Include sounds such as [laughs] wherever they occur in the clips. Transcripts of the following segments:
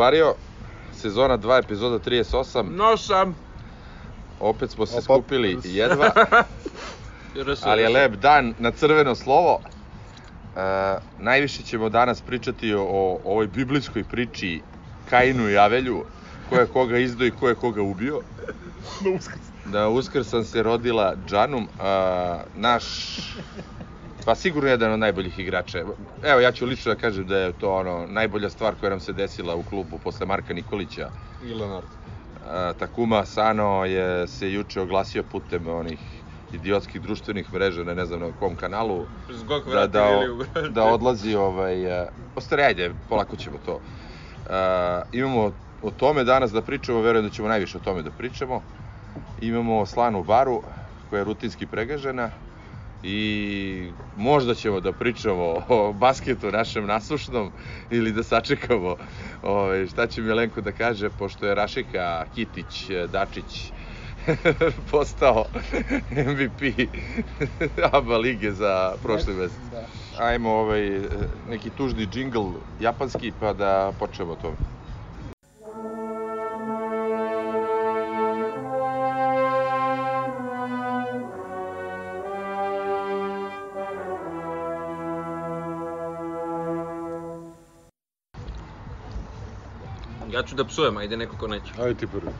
Grobario, sezona 2, epizoda 38. Nosam. Opet smo se Opa. skupili jedva, [laughs] ali je lep dan na crveno slovo. E, najviše ćemo danas pričati o, o ovoj biblijskoj priči Kainu i Avelju, ko je koga izdao i ko je koga ubio. Na uskrs. Na uskrsan se rodila Džanum, a, naš, pa sigurno jedan od najboljih igrača. Evo, ja ću lično da kažem da je to ono najbolja stvar koja nam se desila u klubu posle Marka Nikolića. I Lenard. A, Takuma Sano je se juče oglasio putem onih idiotskih društvenih mreža, ne, ne znam na kom kanalu, Zgok da, da, da odlazi ovaj, uh, ostari, ajde, polako ćemo to. Uh, imamo o tome danas da pričamo, verujem da ćemo najviše o tome da pričamo. Imamo slanu baru koja je rutinski pregažena i možda ćemo da pričamo o basketu našem nasušnom ili da sačekamo ovaj, šta će Milenko da kaže, pošto je Rašika, Kitić, Dačić [laughs] postao MVP ABA lige za prošli mesec. Da. Ajmo ovaj, neki tužni džingl japanski pa da počnemo to. Ja ću da psujem, ajde neko ko neće. Ajde ti prvi.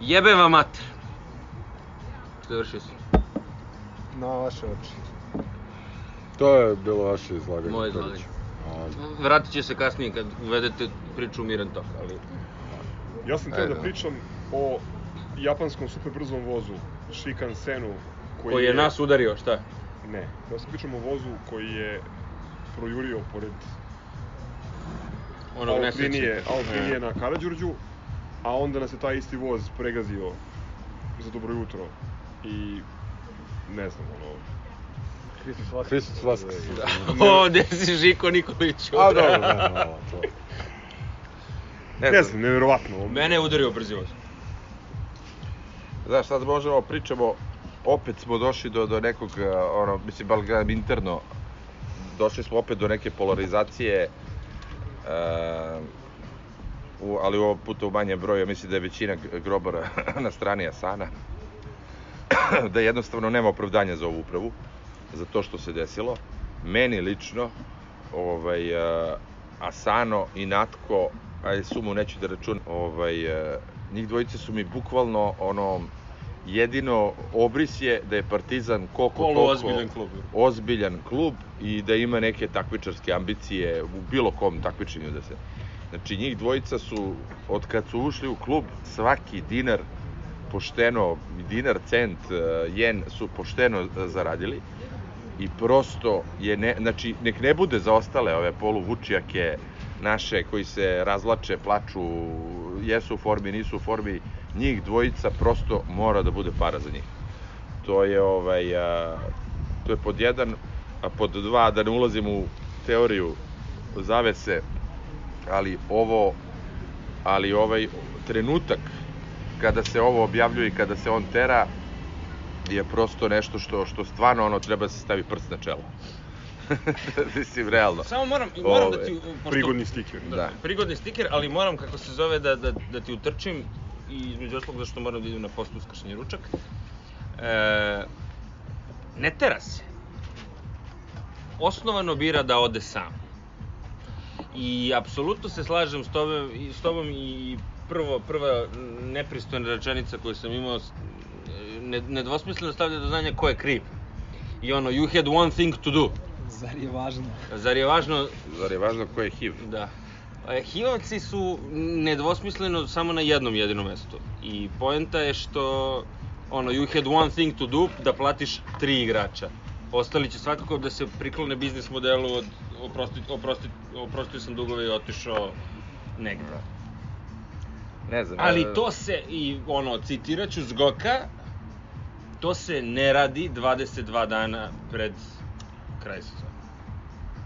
Jebem vam mater. Završio si. Na vaše oči. To je bilo vaše izlaganje. Moje izlaganje. A, Vratit će se kasnije kad uvedete priču u miran tok, ali... Ja sam htio Ajde. da pričam o japanskom super brzom vozu Shinkansenu koji, Koji je nas udario, šta? Ne, ja sam pričam o vozu koji je projurio pored Onog Alpinije. Alpinije na Karađorđu, a onda nas je taj isti voz pregazio za dobro jutro i ne znam, ono, Hristos Vaskrs. [laughs] O, gde si Žiko Nikolić A dobro, [laughs] da, da, to. ne znam, nevjerovatno. Mene je udario brzi voz. Znaš, sad možemo pričamo, opet smo došli do, do nekog, eh, ono, mislim, bar gledam interno, došli smo opet do neke polarizacije, eh, u, ali ovog puta u manjem broju, mislim da je većina grobara [laughs] na strani Asana, [clears throat] da jednostavno nema opravdanja za ovu upravu, za to što se desilo. Meni lično, ovaj, eh, Asano i Natko, ajde sumu neću da računam, ovaj, eh, njih dvojice su mi bukvalno ono, jedino obris je da je Partizan koliko Polu toliko ozbiljan klub. ozbiljan klub i da ima neke takmičarske ambicije u bilo kom takmičenju da se Znači njih dvojica su od kad su ušli u klub svaki dinar pošteno dinar, cent, eh, jen su pošteno eh, zaradili i prosto je ne, znači nek ne bude za ostale ove poluvučijake naše koji se razlače, plaču, jesu u formi, nisu u formi, njih dvojica prosto mora da bude para za njih. To je ovaj a, to je pod jedan, a pod dva da ne ulazim u teoriju zavese, ali ovo ali ovaj trenutak kada se ovo objavljuje i kada se on tera je prosto nešto što što stvarno ono treba da se stavi prst na čelo. [laughs] Mislim, realno. Samo moram, moram da Ove, ti... pošto- prigodni stiker. Da, Da. prigodni stiker, ali moram, kako se zove, da, da, da ti utrčim i između oslog zašto moram da idem na post uskršnji ručak. E, ne tera se. Osnovano bira da ode sam. I apsolutno se slažem s tobom i, s tobom i prvo, prva nepristojna rečenica koju sam imao nedvosmisleno stavlja do znanja ko je kriv. I ono, you had one thing to do. Zar je važno? Zar je važno Zar je važno ko je HIV? Da. E, Hivovci su nedvosmisleno samo na jednom jedinom mestu. I poenta je što ono, you had one thing to do, da platiš tri igrača. Ostali će svakako da se priklone biznis modelu od oprosti, oprosti, oprostio sam dugove i otišao negde. Ne znam. Ali ja- to se, i ono, citiraću Zgoka, to se ne radi 22 dana pred kraj sezona.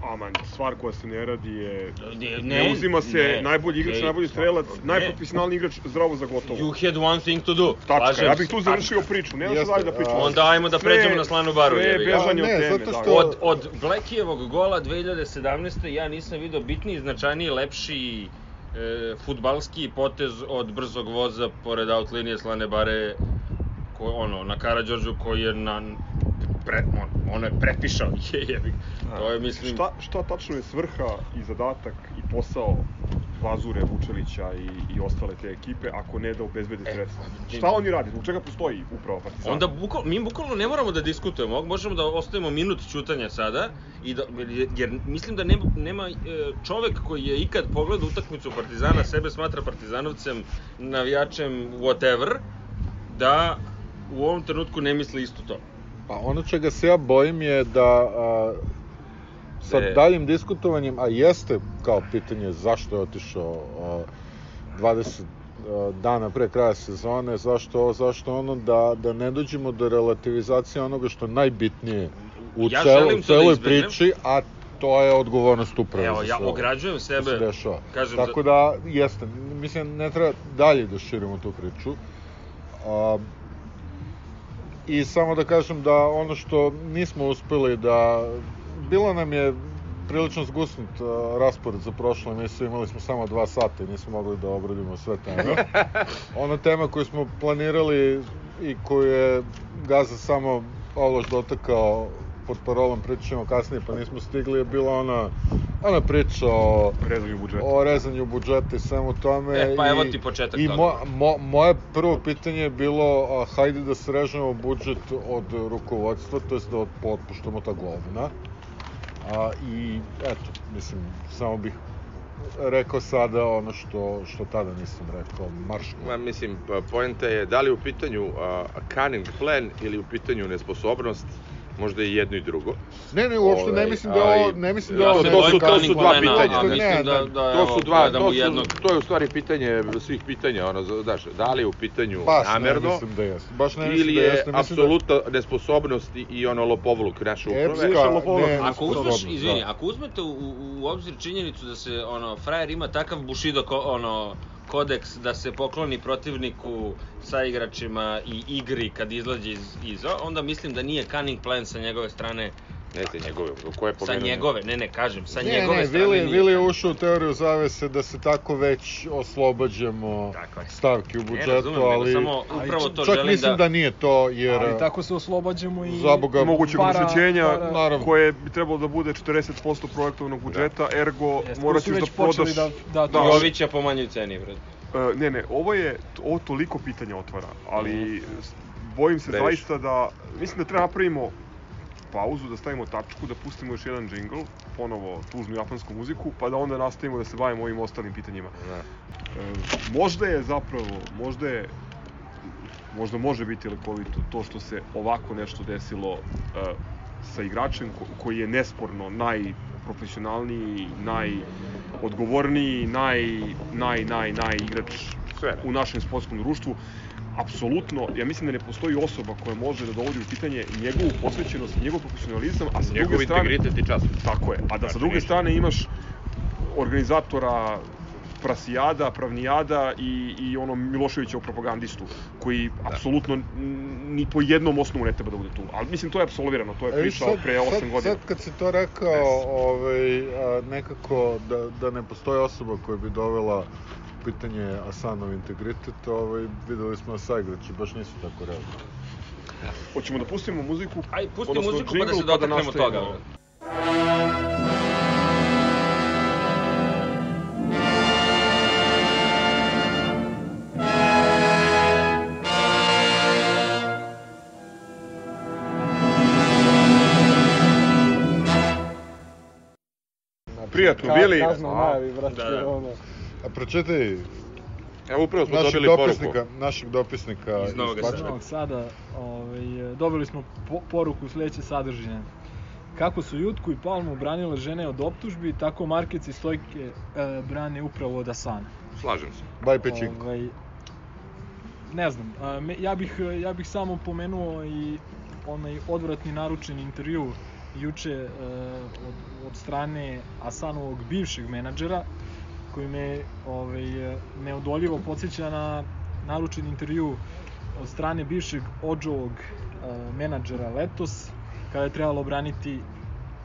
Aman, stvar koja se ne radi je... Ne, Ne, uzima se ne, najbolji igrač, ne, najbolji strelac, ne. najprofesionalniji igrač zdravo za gotovo. You had one thing to do. Tačka, Slažem ja bih tu završio priču, nema se Jeste, dalje da pričamo. Onda ajmo da Sve- pređemo na slanu baru, Sve je bežanje od teme, da. što- Od, od Blekijevog gola 2017. ja nisam video bitniji, značajniji, lepši e, futbalski potez od brzog voza pored out linije Slane Bare ko, ono, na Karadžorđu koji je na pre, on, ono je prepišao [laughs] je, jebi. ga. To je, mislim, Šta, šta tačno je svrha i zadatak i posao Vazure, Vučelića i, i ostale te ekipe, ako ne da obezbede E, sredstva? pa, Šta oni radi? Zbog čega postoji uprava Partizana? Onda bukval, mi bukvalno ne moramo da diskutujemo, možemo da ostavimo minut ćutanja sada, i da, jer, jer mislim da nema, nema e, čovek koji je ikad pogledao utakmicu Partizana, sebe smatra Partizanovcem, navijačem, whatever, da u ovom trenutku ne misli isto to. Pa ono čega se ja bojim je da a, sa E. daljim diskutovanjem, a jeste kao pitanje zašto je otišao a, 20 a, dana pre kraja sezone, zašto ovo, zašto ono, da, da ne dođemo do relativizacije onoga što je najbitnije u Ja cel, to da celoj izbegnem. priči, a to je odgovornost uprave Evo, ja ograđujem sebe, se dešava. kažem Tako da, jeste, mislim, ne treba dalje da širimo tu priču. A, I samo da kažem da ono što nismo uspeli da... Bilo nam je prilično zgusnut a, raspored za prošlu emisiju, imali smo samo dva sata i nismo mogli da obradimo sve teme. [laughs] Ona tema koju smo planirali i koju je Gaza samo ovlaš dotakao pod parolom pričat ćemo kasnije pa nismo stigli je bila ona, ona priča o rezanju budžeta. o rezanju budžeta i svemu tome. E, pa evo i- ti početak I toga. mo, mo, moje prvo pitanje je bilo, a, hajde da srežemo budžet od rukovodstva, to jest da otp- otpuštamo ta govna. A, I eto, mislim, samo bih rekao sada ono što, što tada nisam rekao, marš. Ma, mislim, pa, poenta je da li u pitanju a, cunning plan ili u pitanju nesposobnost, možda i jedno i drugo. Ne, ne, uopšte ne Ovaj, mislim da je ovo, ne mislim da ovo se to su, to su dva pitanja. Ne, mislim da, da, To su dva, gledamo to, su, to je u stvari pitanje svih pitanja, ono, znaš, da li je u pitanju baš namerno, ne mislim da jeste. Baš ne mislim ili da je. Mislim da- apsolutna nesposobnost i, ono lopovluk naše uprave. Epska, ne, Ako uzmeš, izvini, da. ako uzmete u, u, obzir činjenicu da se ono frajer ima takav Bushido ko, ono kodeks da se pokloni protivniku sa igračima i igri kad izlađe iz iza, onda mislim da nije cunning plan sa njegove strane, Ne te njegove, ko je sa pomenuo? njegove, ne ne kažem, sa Ne, njegove ne, strane Vili, nije Vili je ušao u teoriju zavese da se tako već oslobađamo Tako stavki u Ne budžetu, razumem, nego ali samo ali upravo to čak želim mislim da... da... nije to, jer Ali tako se oslobađamo i... za Boga, mogućeg para- para- koje bi trebalo da bude 40% projektovnog budžeta, ergo Jeste, morat ćeš da počeli prodaš... da, da, Da, Jovića po manjoj ceni, bre. E, ne, ne, ovo je, ovo toliko pitanja otvara, ali s- bojim se Previše. zaista da, mislim da treba napravimo pauzu, da stavimo tačku, da pustimo još jedan džingl, ponovo tužnu japansku muziku, pa da onda nastavimo da se bavimo ovim ostalim pitanjima. Da. E, možda je zapravo, možda je, možda može biti lekovito to što se ovako nešto desilo e, sa igračem ko, koji je nesporno najprofesionalniji, najodgovorniji, naj, naj, naj, naj igrač Sve. u našem sportskom društvu. Apsolutno, ja mislim da ne postoji osoba koja može da dovodi u pitanje njegovu posvećenost, njegov profesionalizam, a sa Njegov druge strane... integritet i čast. Tako je. A da sa Znači, druge strane imaš organizatora Prasijada, Pravnijada i, i ono Miloševićev propagandistu, koji apsolutno n- ni po jednom osnovu ne treba da bude tu. Ali mislim, to je absolvirano, to je E, pričao pre 8 sad, godina. Sad kad si to rekao, Yes. ovaj, a, nekako da, da ne postoji osoba koja bi dovela pitanje Asanov integritet, ovaj, videli smo da saigrači baš nisu tako realni. Hoćemo da pustimo muziku? Aj, pusti odnosno muziku pa da se dotaknemo nastavimo. toga. Prijatno, Bili. Kazna u najavi, brate, Da, da. ono. A pročitaj Evo upravo smo našeg dobili poruku. dopisnika, našeg dopisnika Iz Novog. Sada. Novog Sada, ovaj, dobili smo po, poruku sledeće sadržine. Kako su Jutku i Palmu branile žene od optužbi, tako Markec i Stojke e, brane upravo od Asana. Slažem se. Baj Pečinko. Ovaj, ne znam, a, me, ja, bih, ja bih samo pomenuo i onaj odvratni naručen intervju juče e, od, od strane Asanovog bivšeg menadžera, koji me ovaj, neodoljivo podsjeća na naručen intervju od strane bivšeg Odžovog e, menadžera letos, kada je trebalo braniti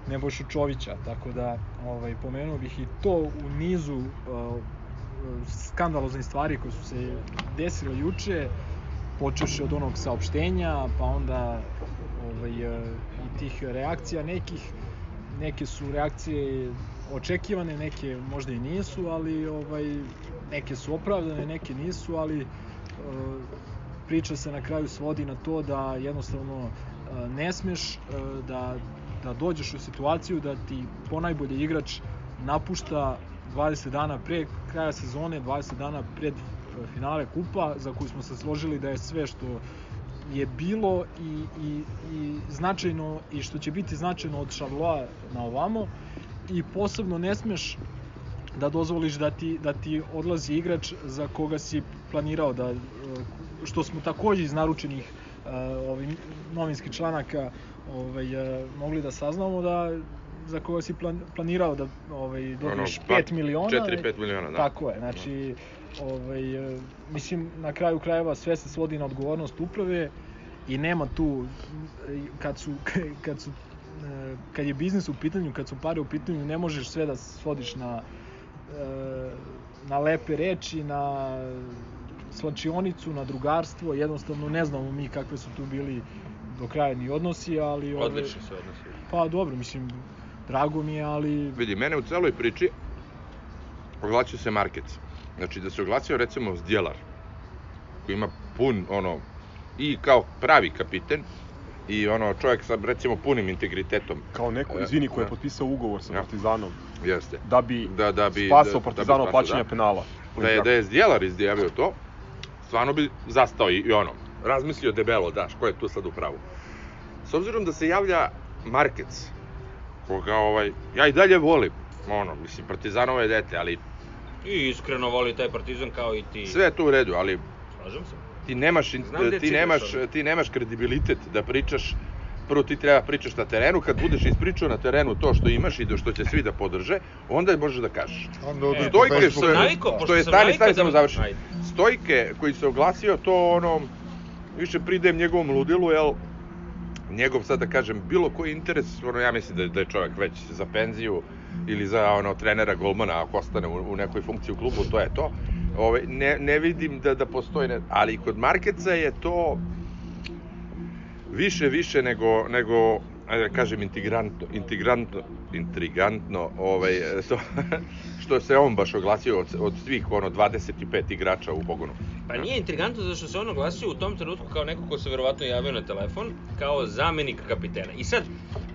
Nebojšu Čovića, tako da ovaj, pomenuo bih i to u nizu e, skandaloznih stvari koje su se desile juče, počeši od onog saopštenja, pa onda ovaj, i tih reakcija nekih, neke su reakcije očekivane, neke možda i nisu, ali ovaj, neke su opravdane, neke nisu, ali e, priča se na kraju svodi na to da jednostavno e, ne smeš e, da, da dođeš u situaciju da ti ponajbolji igrač napušta 20 dana pre kraja sezone, 20 dana pred e, finale kupa, za koju smo se složili da je sve što je bilo i, i, i značajno i što će biti značajno od Charloa na ovamo i posebno ne smeš da dozvoliš da ti, da ti odlazi igrač za koga si planirao da, e, što smo takođe iz naručenih ovih novinskih članaka ovaj, e, mogli da saznamo da za koga si plan, planirao da ovaj, dobiješ Ono, 5 miliona. 4-5 miliona, da. Tako je, znači, ovaj, e, mislim, na kraju krajeva sve se svodi na odgovornost uprave i nema tu, e, kad su, [laughs] kad su e, kad je biznis u pitanju, kad su pare u pitanju, ne možeš sve da svodiš na na lepe reči, na slačionicu, na drugarstvo, jednostavno ne znamo mi kakve su tu bili do kraja ni odnosi, ali... ove- Odlični su odnosi. Pa dobro, mislim, drago mi je, ali... Vidi, mene u celoj priči oglasio se Markec. Znači da se oglasio recimo Zdjelar, koji ima pun, ono, i kao pravi kapiten, i ono čovjek sa recimo punim integritetom, Kao neko, E, izvini, ko je da. potpisao ugovor sa Ja. Partizanom, jeste. da bi, Da, da bi, spasao da, Partizan da od bi plaćanja spasao, penala. da. Da je, da je Zdjelar izjavio to, stvarno bi zastao i, i ono, razmislio debelo, daš, ko je tu sad u pravu. S obzirom da se javlja Markec, koga ovaj, ja i dalje volim, ono, mislim, Partizanovo je dete, ali I iskreno voli taj partizan kao i ti. sve je to u redu, ali Slažem se. ti nemaš, ti nemaš, ovo. ti nemaš kredibilitet da pričaš prvo ti treba pričaš na terenu, kad budeš ispričao na terenu to što imaš i do što će svi da podrže, onda možeš da kažeš. Onda E, Stojke što je, što je stani, stani da samo. Ajde. Stojke koji se oglasio, to ono, više pridajem njegovom ludilu, jel, njegov, sad da kažem, bilo koji interes, ono, ja mislim da, da je čovjek već za penziju ili za ono, trenera golmana, ako ostane u, u nekoj funkciji u klubu, to je to. Ove, ne, ne vidim da, da postoji, ne, ali kod Markeca je to više, više nego, nego ajde da kažem, integrantno, integrantno, intrigantno, ovaj, [laughs] to, što se on baš oglasio od, od svih, ono, 25 igrača u pogonu. Pa nije intrigantno zato što se on oglasio u tom trenutku kao neko ko se verovatno javio na telefon, kao zamenik kapitena. I sad,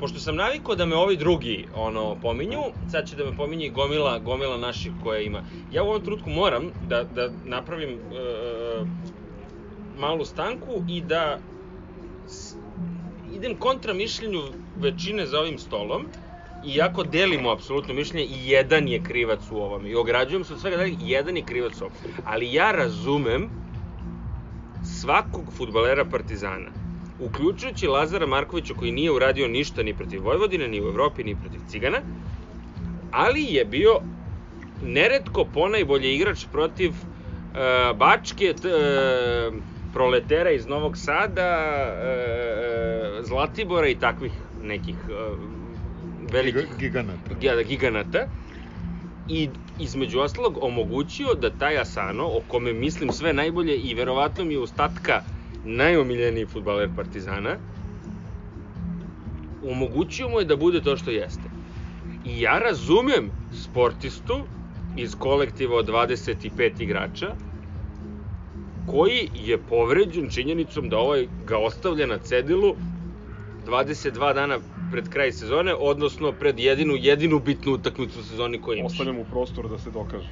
pošto sam navikao da me ovi drugi ono pominju, sad će da me pominje gomila, gomila naših koje ima. Ja u ovom trenutku moram da, da napravim e, malu stanku i da s- idem kontra mišljenju većine za ovim stolom, iako delimo apsolutno mišljenje, i jedan je krivac u ovome. I ograđujem se od svega dalje, jedan je krivac u ovome. Ali ja razumem svakog futbalera Partizana, uključujući Lazara Markovića koji nije uradio ništa ni protiv Vojvodine, ni u Evropi, ni protiv Cigana, ali je bio neretko ponajbolji igrač protiv uh, Bačke, t, uh, proletera iz Novog Sada, uh, Zlatibora i takvih nekih velikih Giga- Giganata. giga- giganata i između ostalog omogućio da taj Asano, o kome mislim sve najbolje i verovatno mi je ostatka najomiljeniji futbaler Partizana, omogućio mu je da bude to što jeste. I ja razumem sportistu iz kolektiva od 25 igrača koji je povređen činjenicom da ovaj ga ostavlja na cedilu 22 dana pred kraj sezone, odnosno pred jedinu, jedinu bitnu utakmicu u sezoni koju imaš. Ostavljam mu prostor da se dokaže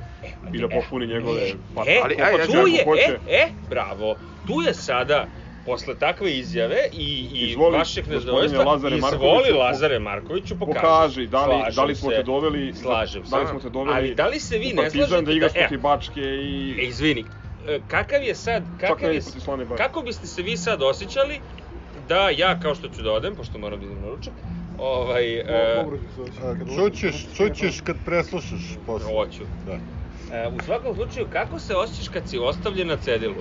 i da popuni njegove E, parte. e, Ali, ajde, ja tu je, hoće- e, e, bravo, tu je sada, posle takve izjave i, i Izvoli, vašeg nezadovoljstva, Lazare izvoli Lazare Markoviću, pokaži. Pokaži, da li, da li smo se. te doveli, Slažem se. da li smo te doveli Ali da li se vi ne slažete da igraš da- e, protiv Bačke i... E, izvini, e, kakav je sad, kakav je, kako biste se vi sad osjećali da ja, kao što ću da odem, pošto moram da idem na ručak, ovaj, e, A, Čućeš, čućeš kad preslušaš posle. hoću. Da. E, u svakom slučaju, kako se osjećaš kad si ostavljen na cedilu?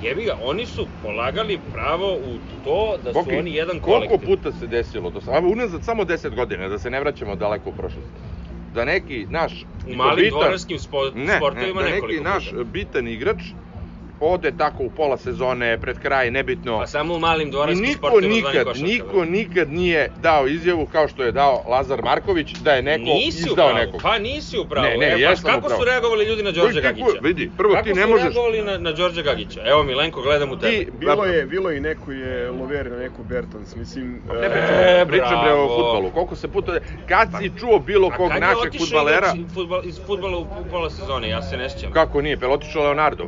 Jebi ga, oni su polagali pravo u to da su oni jedan koliko kolektiv. puta se desilo to? Samo unazad samo 10 godina, da se ne vraćamo daleko u prošlost. da neki naš U malim bitan- dvoranskim spo, ne, sportovima ne, da nekoliko neki naš puta. bitan igrač ode tako u pola sezone, pred kraj, nebitno. Pa samo u malim I dvoranskim zvani nikad, košarka. niko nikad nije dao izjavu kao što je dao Lazar Marković da je neko nisi izdao pravu. nekog. Pa nisi u pravu. Ne, ne, e, pa kako pravu. su reagovali ljudi na Đorđe Gagića? vidi, prvo kako ti ne su možeš- reagovali na, na Đorđe Gagića? Evo Milenko, gledam u tebe. Ti, Bilo je, bilo je i neko je lover na neku Bertans, mislim... Ne e, pričam, E, pričam bre o futbalu. Koliko se puta... Kad si čuo bilo A kog kad je našeg otišao futbalera... igrač Fudbal, iz futbala u, u pola sezone, ja se ne sjećam. Kako nije? Pel otišao Leonardo?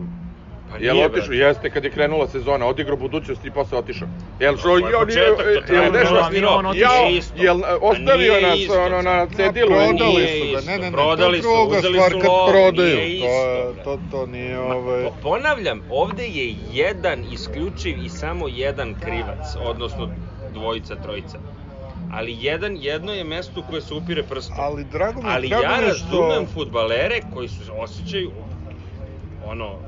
Pa Jel nije, otišao? brate. Jeste, kad je krenula sezona, odigrao budućnost i posle otišao. Jel što, To je jel, početak, to jel, jel nešto on otišao. jel Pa ostavio nas isto. ono na cedilu? prodali Nije su ga, isto, ne, ne, ne, prodali to je su, druga uzeli stvar su kad prodaju, nije to, je, isto, to, to nije Ma, ovaj... po- ponavljam, ovde je jedan isključiv i samo jedan krivac, odnosno dvojica, trojica. Ali jedan, jedno je mesto koje se upire prstom. Ali drago mi, Ali drago ja je što... razumem futbalere koji su osjećaju ono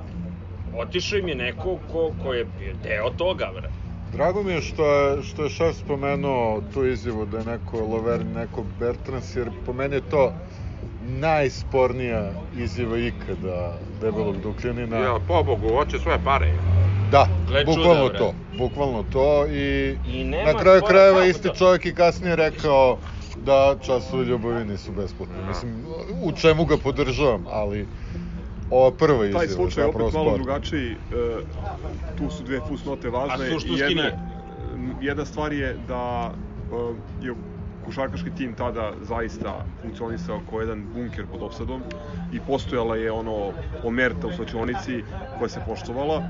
otišao im je neko ko, ko je bio deo toga, bre. Drago mi je što je, što je šef spomenuo tu izjavu da je neko Lover, neko Bertrans, jer po meni je to najspornija izjava ikada debelog Dukljanina. Ja, pobogu, hoće svoje pare. Da, Gle čuda, bukvalno bre. to, bukvalno to i, I nema na kraju krajeva kako isti to. čovjek i kasnije rekao da časovi ljubavi nisu besplatni. Da. Mislim, u čemu ga podržavam, ali ova prva izjava, Taj slučaj je opet malo sport. drugačiji, e, tu su dve fusnote važne. A suštinski jedna, nije. jedna stvar je da e, je košarkaški tim tada zaista funkcionisao kao jedan bunker pod opsadom i postojala je ono omerta u slačionici koja se poštovala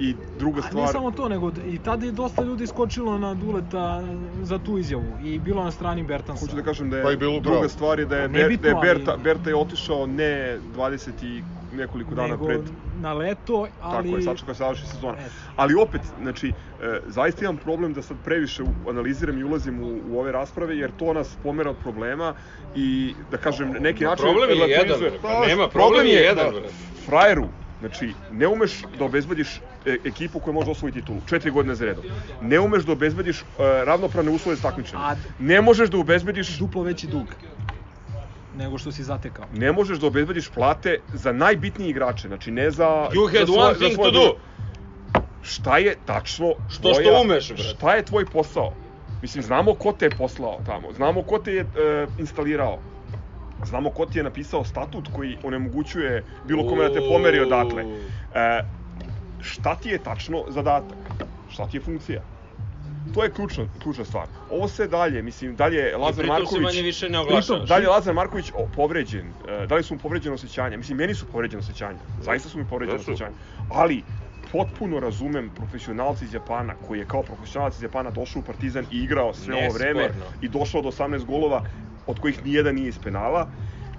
i druga A nije stvar samo to, nego i tada je dosta ljudi skočilo na Duleta za tu izjavu i bilo na strani Bertansa. Hoću da kažem da je Pa i bilo druga stvar je da je, Ber, da je ali- Berta, Berta je otišao ne 20 i nekoliko dana nego pred na leto, ali... Tako je, sačekao se završi sezona. Eto. Ali opet, znači, e, zaista imam problem da sad previše analiziram i ulazim u, u ove rasprave, jer to nas pomera od problema i, da kažem, neki način... Problem je jedan, pa nema, problem je jedan, da. Frajeru, znači, ne umeš da obezbediš e, ekipu koja može osvojiti titulu, četiri godine za redom. Ne umeš da obezbediš e, ravnopravne uslove za takmičenje. Ne možeš da obezbediš duplo veći dug nego što si zatekao. ne možeš da obezbediš plate za najbitnije igrače, znači ne za... You za had svoje- one za thing svoje to do. Šta je tačno Što- tvoja- što umeš, brate. Šta je tvoj posao? Mislim, znamo ko te je poslao tamo, znamo ko te je e, instalirao. Znamo ko ti je napisao statut koji onemogućuje bilo kome da te pomeri odatle. E, šta ti je tačno zadatak? Šta ti je funkcija? To je ključna, ključna stvar. Ovo sve dalje, mislim, dalje Lazar I pritom Marković... manje više ne Pritom, oglašavaš. dalje Lazar Marković o, povređen. E, da li su mu povređene osjećanja? Mislim, meni su povređene osjećanja. Zaista su mi povređene Jesu. osjećanja. Ali, potpuno razumem profesionalca iz Japana koji je kao profesionalac iz Japana došao u Partizan i igrao sve ovo vreme Nesporno. i došao do 18 golova od kojih nijedan nije iz penala.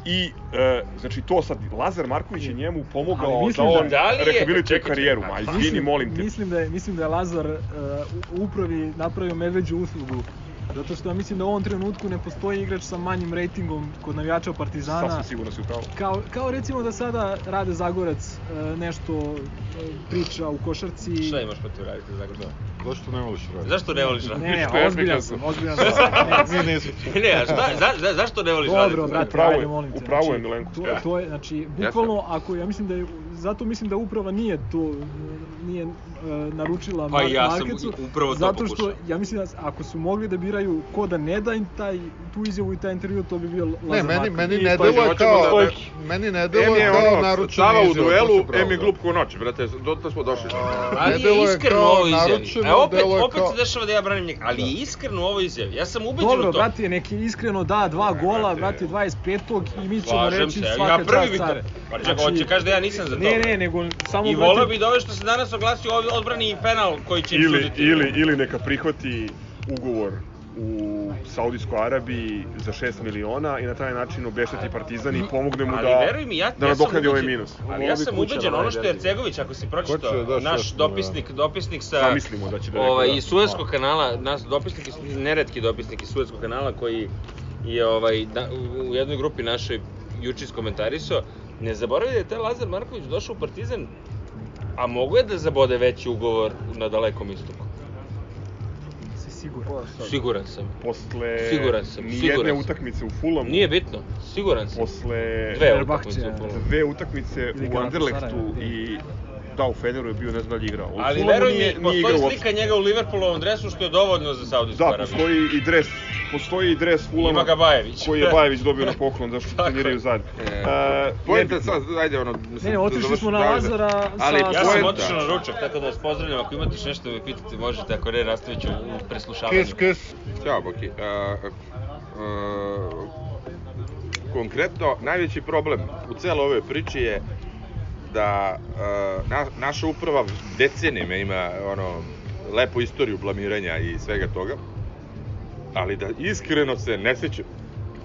I, e, znači, to sad, Lazar Marković je njemu pomogao da on da je- rehabilituje karijeru. Ma, pa, izvini, molim te. Mislim da je, mislim da je Lazar uh, upravi napravio medveđu uslugu. Zato što ja mislim da u ovom trenutku ne postoji igrač sa manjim rejtingom kod navijača Partizana. Sasvim sigurno si u pravu. Kao, kao recimo da sada Rade Zagorac e, nešto e, priča u košarci. Šta imaš protiv raditi Zagorda? Zašto ne voliš raditi? Zašto ne voliš raditi? Ne, Što je ozbiljan sam, ozbiljan [laughs] sam. Mi nismo. [laughs] ne, a šta, za, za, zašto ne voliš? Dobro, brate, Upravo je, ajde, molim te. upravo je, znači, Milenko. To, to je, znači, bukvalno, ako, ja mislim da je, zato mislim da uprava nije to, nije uh, naručila Pa Mar- ja sam Markecu, upravo to zato što, pokušao. ja mislim da ako su mogli da biraju ko da ne da im taj, tu izjavu i taj intervju, to bi bio Lazar Ne, meni, meni ne pa deluje hoćemo kao, da- meni ne je kao ono, naručena u duelu, si pravo, Em je da. glup ko noć, brate, dotle smo došli. Ali je iskreno ovoj izjavi. E, opet, opet se dešava da ja branim njega, ali je iskreno u ovoj izjavi. Ja sam ubeđen Dobro, u to. brate, neki iskreno da dva gola, brate, 25. i mi ćemo reći svaka ja prvi čast care. Pa čekaj, hoće kaže da ja nisam za to. Ne, ne, nego samo, I volao bi da ove što se danas oglasio ovdje odbrani i penal koji će ili, suditi. ili, ili neka prihvati ugovor u Saudijskoj Arabiji za 6 miliona i na taj način obešteti Partizan i pomogne mu Ali da, veruj mi, ja, da ja nadoknadi ovaj ubeđen- minus. Ali ja sam ubeđen, ono što je Ercegović, ako si pročitao, da naš šest dopisnik, dopisnik sa... Zamislimo da će da ovaj, da. iz Suezkog kanala, nas dopisnik, neretki dopisnik iz Suezkog kanala koji je ovaj, da, u- u jednoj grupi našoj juče iskomentarisao, ne zaboravi da je taj Lazar Marković došao u Partizan, a mogu je da zabode veći ugovor na dalekom istoku. Siguran. Siguran sam. Posle Siguran sam, nijedne siguran sam. utakmice u Fulhamu, Nije bitno, siguran sam. posle Dve utakmice u Fulhamu. dve utakmice u Anderlechtu da. i da, u Feneru je bio, ne znam da li igrao. U Ali Fulhamu veruj mi, nije- nije postoji igrao uopšte. slika njega u Liverpoolovom dresu što je dovoljno za Saudijsku Da, Arabiju. postoji i dres, postoji i dres Fulhama Ima ga Bajević. koji je Bajević dobio na poklon zašto [laughs] treniraju zajedno. E, E, Poenta sad, ajde ono... mislim, Ne, ne, da otišli smo na. Lazara sa- Ali Ja sam otišao na ručak, tako da vas pozdravljam. Ako imate nešto da me pitate, možete, ako ne, nastavit ću u preslušavanju. Kiss, kiss. Ćao, Boki. Uh, uh, konkretno, najveći problem u celoj ovoj priči je da uh, na, naša uprava decenijima ima ono lepu istoriju blamiranja i svega toga, ali da iskreno se ne seća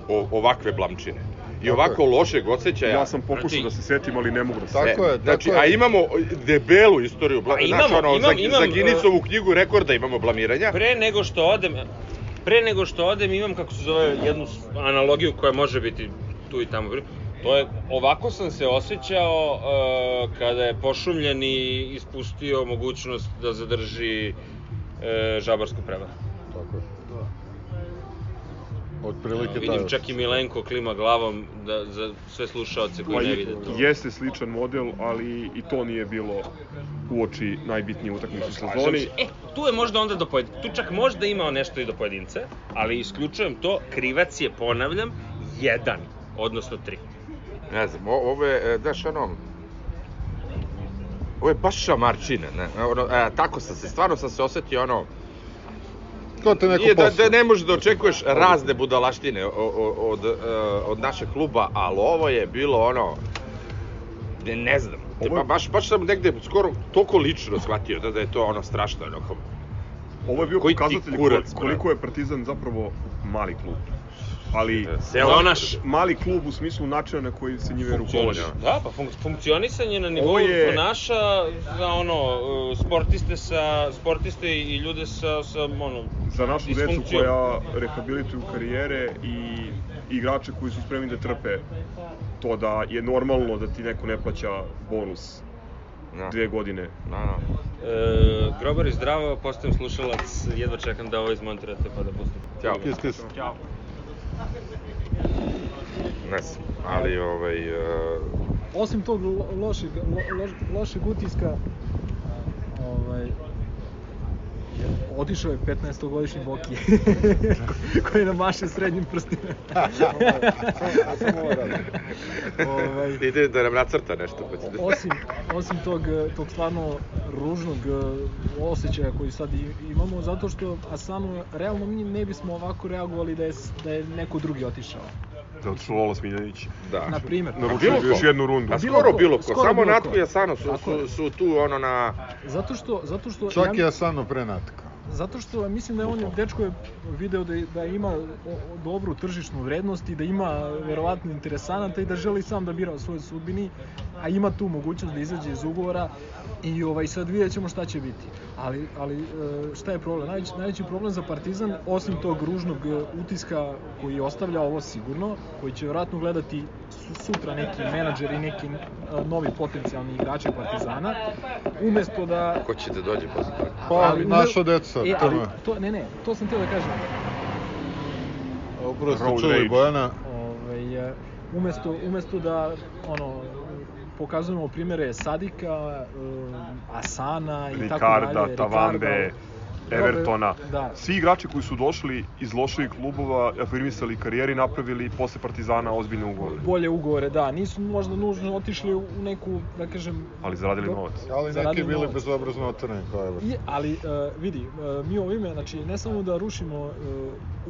o, ovakve blamčine i Tako ovako lošeg osjećaja. Ja sam pokušao Znači- da se setim, ali ne mogu da se Tako setim. je, Znači, tako je. a imamo debelu istoriju, bla, A znači, imamo, ono, imam- za, imam, za uh, Ginicovu knjigu rekorda imamo blamiranja. Pre nego što odem, pre nego što odem imam, kako se zove, jednu analogiju koja može biti tu i tamo. To je, ovako sam se osjećao uh, kada je pošumljeni ispustio mogućnost da zadrži uh, žabarsku prevaru. Tako je. Otprilike Vidim taj čak i Milenko klima glavom da, za sve slušaoce koji Pa ne je- vide to. jeste sličan model, ali i to nije bilo uoči najbitnije utakmice u sezoni. E, tu je možda onda do pojedinca, tu čak možda imao nešto i do pojedinca, ali isključujem to, krivac je, ponavljam, jedan, odnosno tri. Ne znam, ovo je, e, znaš, ono, ovo je baš šamarčina, ne, ono, e, tako sam se, stvarno sam se osetio, ono, Ko te neko da, da ne možeš da očekuješ razne budalaštine o- o- od, e, od našeg kluba, ali ovo je bilo ono, ne, ne znam, Ovo- ba, baš, baš sam negde skoro toliko lično shvatio da, da je to ono strašno, ono, kao, Ovo je bio Koji pokazatelj kurac, ko- koliko je Partizan zapravo mali klub. Ali Za naš mali klub u smislu načina na koji se njime rukovodi. Da, pa funk funkcionisanje na nivou je- naša za ono uh, sportiste sa sportiste i ljude sa sa ono Za našu decu koja rehabilituju karijere i igrače koji su spremni da trpe to da je normalno da ti neko ne plaća bonus da, dve godine. da, da. E, grobar je zdravo, postajem slušalac, jedva čekam da ovo izmontirate pa da pustim. Ćao. Kiss, kiss. Ćao. Ne znam, ali, ovaj, e, Osim tog lo, lošeg, lo, loš, lošeg utiska, ovaj, otišao je 15-godišnji Boki, [laughs] koji nam maše srednjim prstima. Samo [laughs] radi. ovaj, ide da nam nacrta nešto, pa osim, osim tog, tog stvarno ružnog eh, osjećaja koji sad imamo, zato što Asanu, realno mi ne bismo ovako reagovali da je, da je neko drugi otišao. Da otišao Lola Smiljanić. Da. Na primjer. ko. još jednu rundu. A skoro ko, bilo ko, skoro samo bilo Natko ko. i Asano su, su, su tu ono na... Zato što, zato što Čak i ja, Asano pre natka. Zato što mislim da je on dečko je video da, da ima dobru tržišnu vrednost i da ima verovatno interesanata i da želi sam da bira o svojoj sudbini, a ima tu mogućnost da izađe iz ugovora i ovaj sad vidjet ćemo šta će biti. Ali, ali e, šta je problem? Najveći, najveći problem za Partizan, osim tog ružnog e, utiska koji ostavlja ovo sigurno, koji će verovatno gledati su- sutra neki menadžer i neki e, novi potencijalni igrači Partizana, umesto da Ko će da dođe posle toga? Pa, naša deca, e, to ali, to, ne, ne, to sam htio da kažem. Upravo ste čuli rage. Bojana. Ovaj, e, umesto, umesto da ono, pokazujemo primere Sadika, um, Asana i tako dalje. Ricarda, Tavande, Evertona. Da. Svi igrači koji su došli iz loših klubova, afirmisali karijeri, napravili posle Partizana ozbiljne ugovore. Bolje ugovore, da. Nisu možda nužno otišli u neku, da kažem... Ali zaradili do- novac. Ali neki Zaradili bili novac. bezobrazno kao Everton. I, ali uh, vidi, uh, mi ovime, znači ne samo da rušimo uh,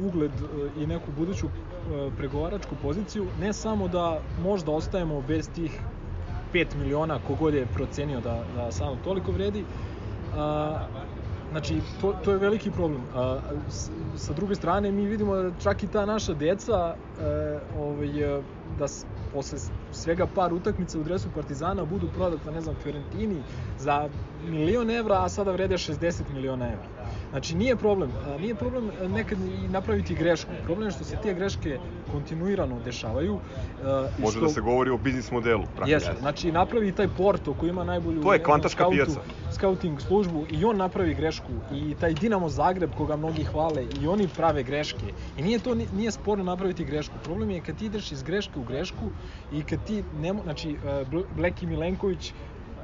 ugled uh, i neku buduću uh, pregovaračku poziciju, ne samo da možda ostajemo bez tih 5 miliona kogod je procenio da, da samo toliko vredi, uh, Znači, to, to je veliki problem. A, s, sa druge strane, mi vidimo da čak i ta naša deca e, ovaj, e, da s- posle svega par utakmica u dresu Partizana budu prodata, ne znam, Fiorentini za milion evra, a sada vrede 60 miliona evra. Znači nije problem, a, nije problem a, nekad i napraviti grešku. Problem je što se te greške kontinuirano dešavaju. a, i Može što- da se govori o biznis modelu. Jeste, znači napravi taj Porto koji ima najbolju To je kvantaška pijaca. Scouting službu i on napravi grešku. I taj Dinamo Zagreb koga mnogi hvale i oni prave greške. I nije to ni- nije sporno napraviti grešku. Problem je kad ti ideš iz greške u grešku i kad ti nemo, znači e, Bl- Bleki Milenković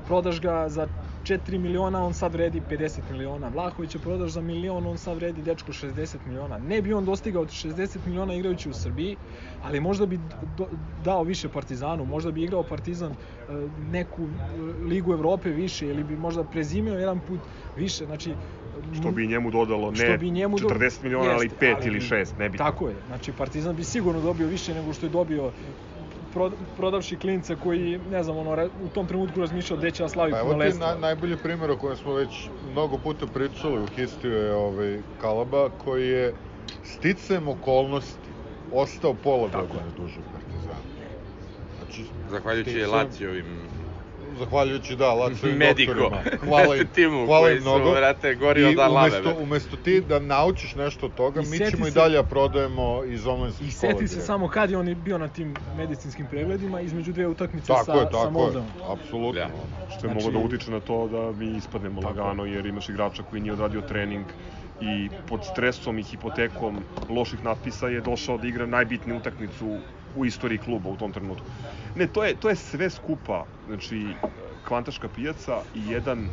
prodaš ga za 4 miliona, on sad vredi 50 miliona. Vlahovića prodaš za milion, on sad vredi dečko 60 miliona. Ne bi on dostigao 60 miliona igrajući u Srbiji, ali možda bi do, dao više Partizanu, možda bi igrao Partizan e, neku e, ligu Evrope više ili bi možda prezimio jedan put više. Znači, Što bi njemu dodalo ne bi njemu do- 40 miliona, ali Jeste, 5 ali ili bi- 6, ne bi. Tako je. Znači Partizan bi sigurno dobio više nego što je dobio pro, prodavši klinca koji, ne znam, ono, u tom trenutku razmišljao gde će da slavi Pa evo ti na, najbolji primjer o kojem smo već mnogo puta pričali u Histiju je ovaj Kalaba koji je sticajem okolnosti ostao pola godine duže u Partizanu. Znači, Zahvaljujući sticajem- Lacijovim Zahvaljujući, da, Lacijovim Mediko. [laughs] doktorima. Hvala im, [laughs] Timu hvala koji im su, mnogo. brate, gori I od lave, umesto, umesto ti da naučiš nešto od toga, I mi ćemo i se- dalje da prodajemo iz online škola. I seti se samo kad je on bio na tim medicinskim pregledima između dve utakmice Tako sa, je, sa tako je, apsolutno. Da. Što je Znači- moglo da utiče na to da mi ispadnemo Tako lagano, jer imaš igrača koji nije odradio trening i pod stresom i hipotekom loših natpisa je došao da igra najbitniju utakmicu u istoriji kluba u tom trenutku. Ne, to je, to je sve skupa, znači kvantaška pijaca i jedan,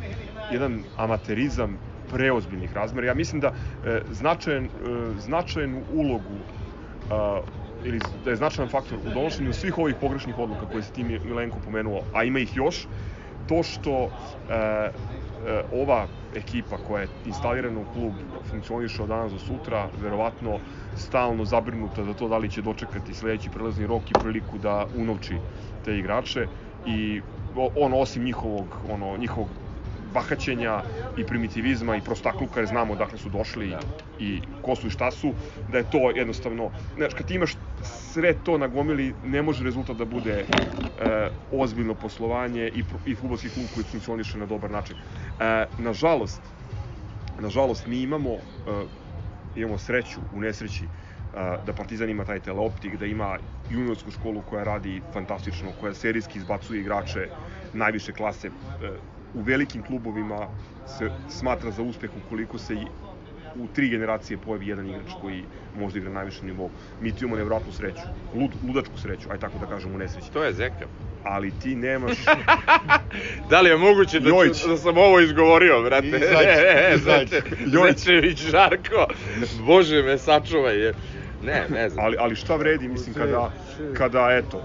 jedan amaterizam preozbiljnih razmera. Ja mislim da e, značajan, e, značajnu ulogu a, ili da je značajan faktor u donošenju svih ovih pogrešnih odluka koje se ti Milenko pomenuo, a ima ih još, to što e, e, ova ekipa koja je instalirana u klub funkcioniše od danas do sutra, verovatno stalno zabrinuta za to da li će dočekati sledeći prelazni rok i priliku da unovči te igrače i on osim njihovog ono njihovog bahaćenja i primitivizma i prostakluka jer znamo dakle su došli i ko su i šta su, da je to jednostavno, znaš, kad ti imaš sve to na gomili, ne može rezultat da bude e, ozbiljno poslovanje i, i futbolski klub koji funkcioniše na dobar način. E, nažalost, nažalost, mi imamo, e, imamo sreću u nesreći e, da Partizan ima taj teleoptik, da ima juniorsku školu koja radi fantastično, koja serijski izbacuje igrače najviše klase. E, u velikim klubovima se smatra za uspeh ukoliko se i u tri generacije pojavi jedan igrač koji može da igra na najvišem nivou. Mi tu imamo nevjerojatnu sreću, lud, ludačku sreću, aj tako da kažem u nesreći. To je zeka. Ali ti nemaš... [laughs] Da li je moguće da, Jojić. ću, da sam ovo izgovorio, brate? I Zajč, [laughs] E, e, i Zajč. brate, Jojić. Zečević, Žarko, Bože me sačuvaj. je. Ne, ne znam. ali, ali šta vredi, mislim, kada, kada, eto,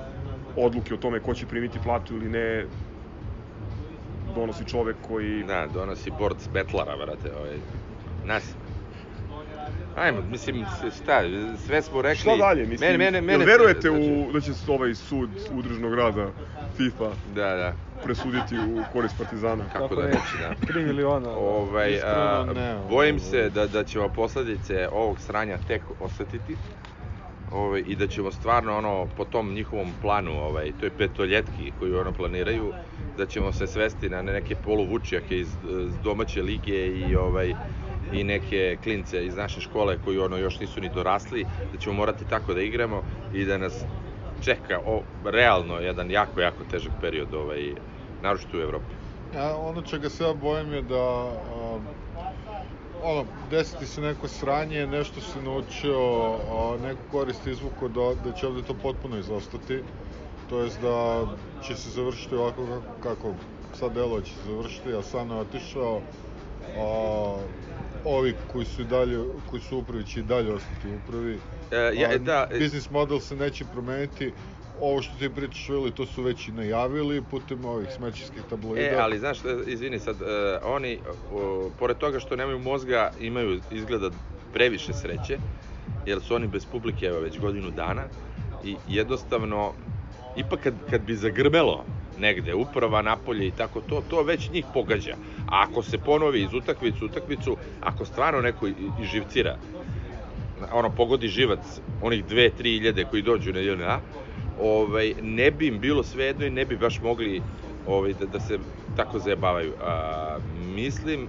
odluke o tome ko će primiti platu ili ne, donosi čovek koji... Da, donosi bord s betlara, brate, ovaj. Nas. Ajmo, mislim, šta, sve smo rekli. Šta dalje, mislim, mene, mene, mene, jel verujete znači, u, da će ovaj sud udružnog rada FIFA Da, da, presuditi u korist Partizana? kako, Kako da je? neće, da. [laughs] 3 miliona. Ovaj, Iskreno a, ne, bojim ovaj. se da, da ćemo posledice ovog sranja tek osetiti. Ovaj, I da ćemo stvarno ono, po tom njihovom planu, ovaj, toj petoljetki koju ono planiraju, da ćemo se svesti na neke poluvučjake iz, iz domaće lige i ovaj i neke klince iz naše škole koji ono još nisu ni dorasli, da ćemo morati tako da igramo i da nas čeka o, realno jedan jako, jako težak period, ovaj, naročito u Evropi. Ja, ono čega se ja bojim je da a, ono, desiti se neko sranje, nešto se naučio, a, neku korist izvuko da, da će ovde to potpuno izostati. To jest da će se završiti ovako kako, kako sad delo će se završiti, a Sano je otišao, a, ovi koji su dalje, koji su upravi će i dalje ostati upravi. E, ja, A, da, e, Biznis model se neće promeniti, ovo što ti pričaš, Vili, to su već i najavili putem ovih smećarskih tabloida. E, ali znaš, izvini sad, e, oni, o, pored toga što nemaju mozga, imaju izgleda previše sreće, jer su oni bez publike evo već godinu dana i jednostavno, ipak kad, kad bi zagrmelo negde, uprava napolje i tako to, to već njih pogađa. A ako se ponovi iz utakmicu u utakmicu, ako stvarno neko iživcira, ono, pogodi živac, onih dve, tri iljede koji dođu na JNA, ovaj, ne bi im bilo svejedno i ne bi baš mogli ovaj, da, da se tako zajebavaju. A, mislim,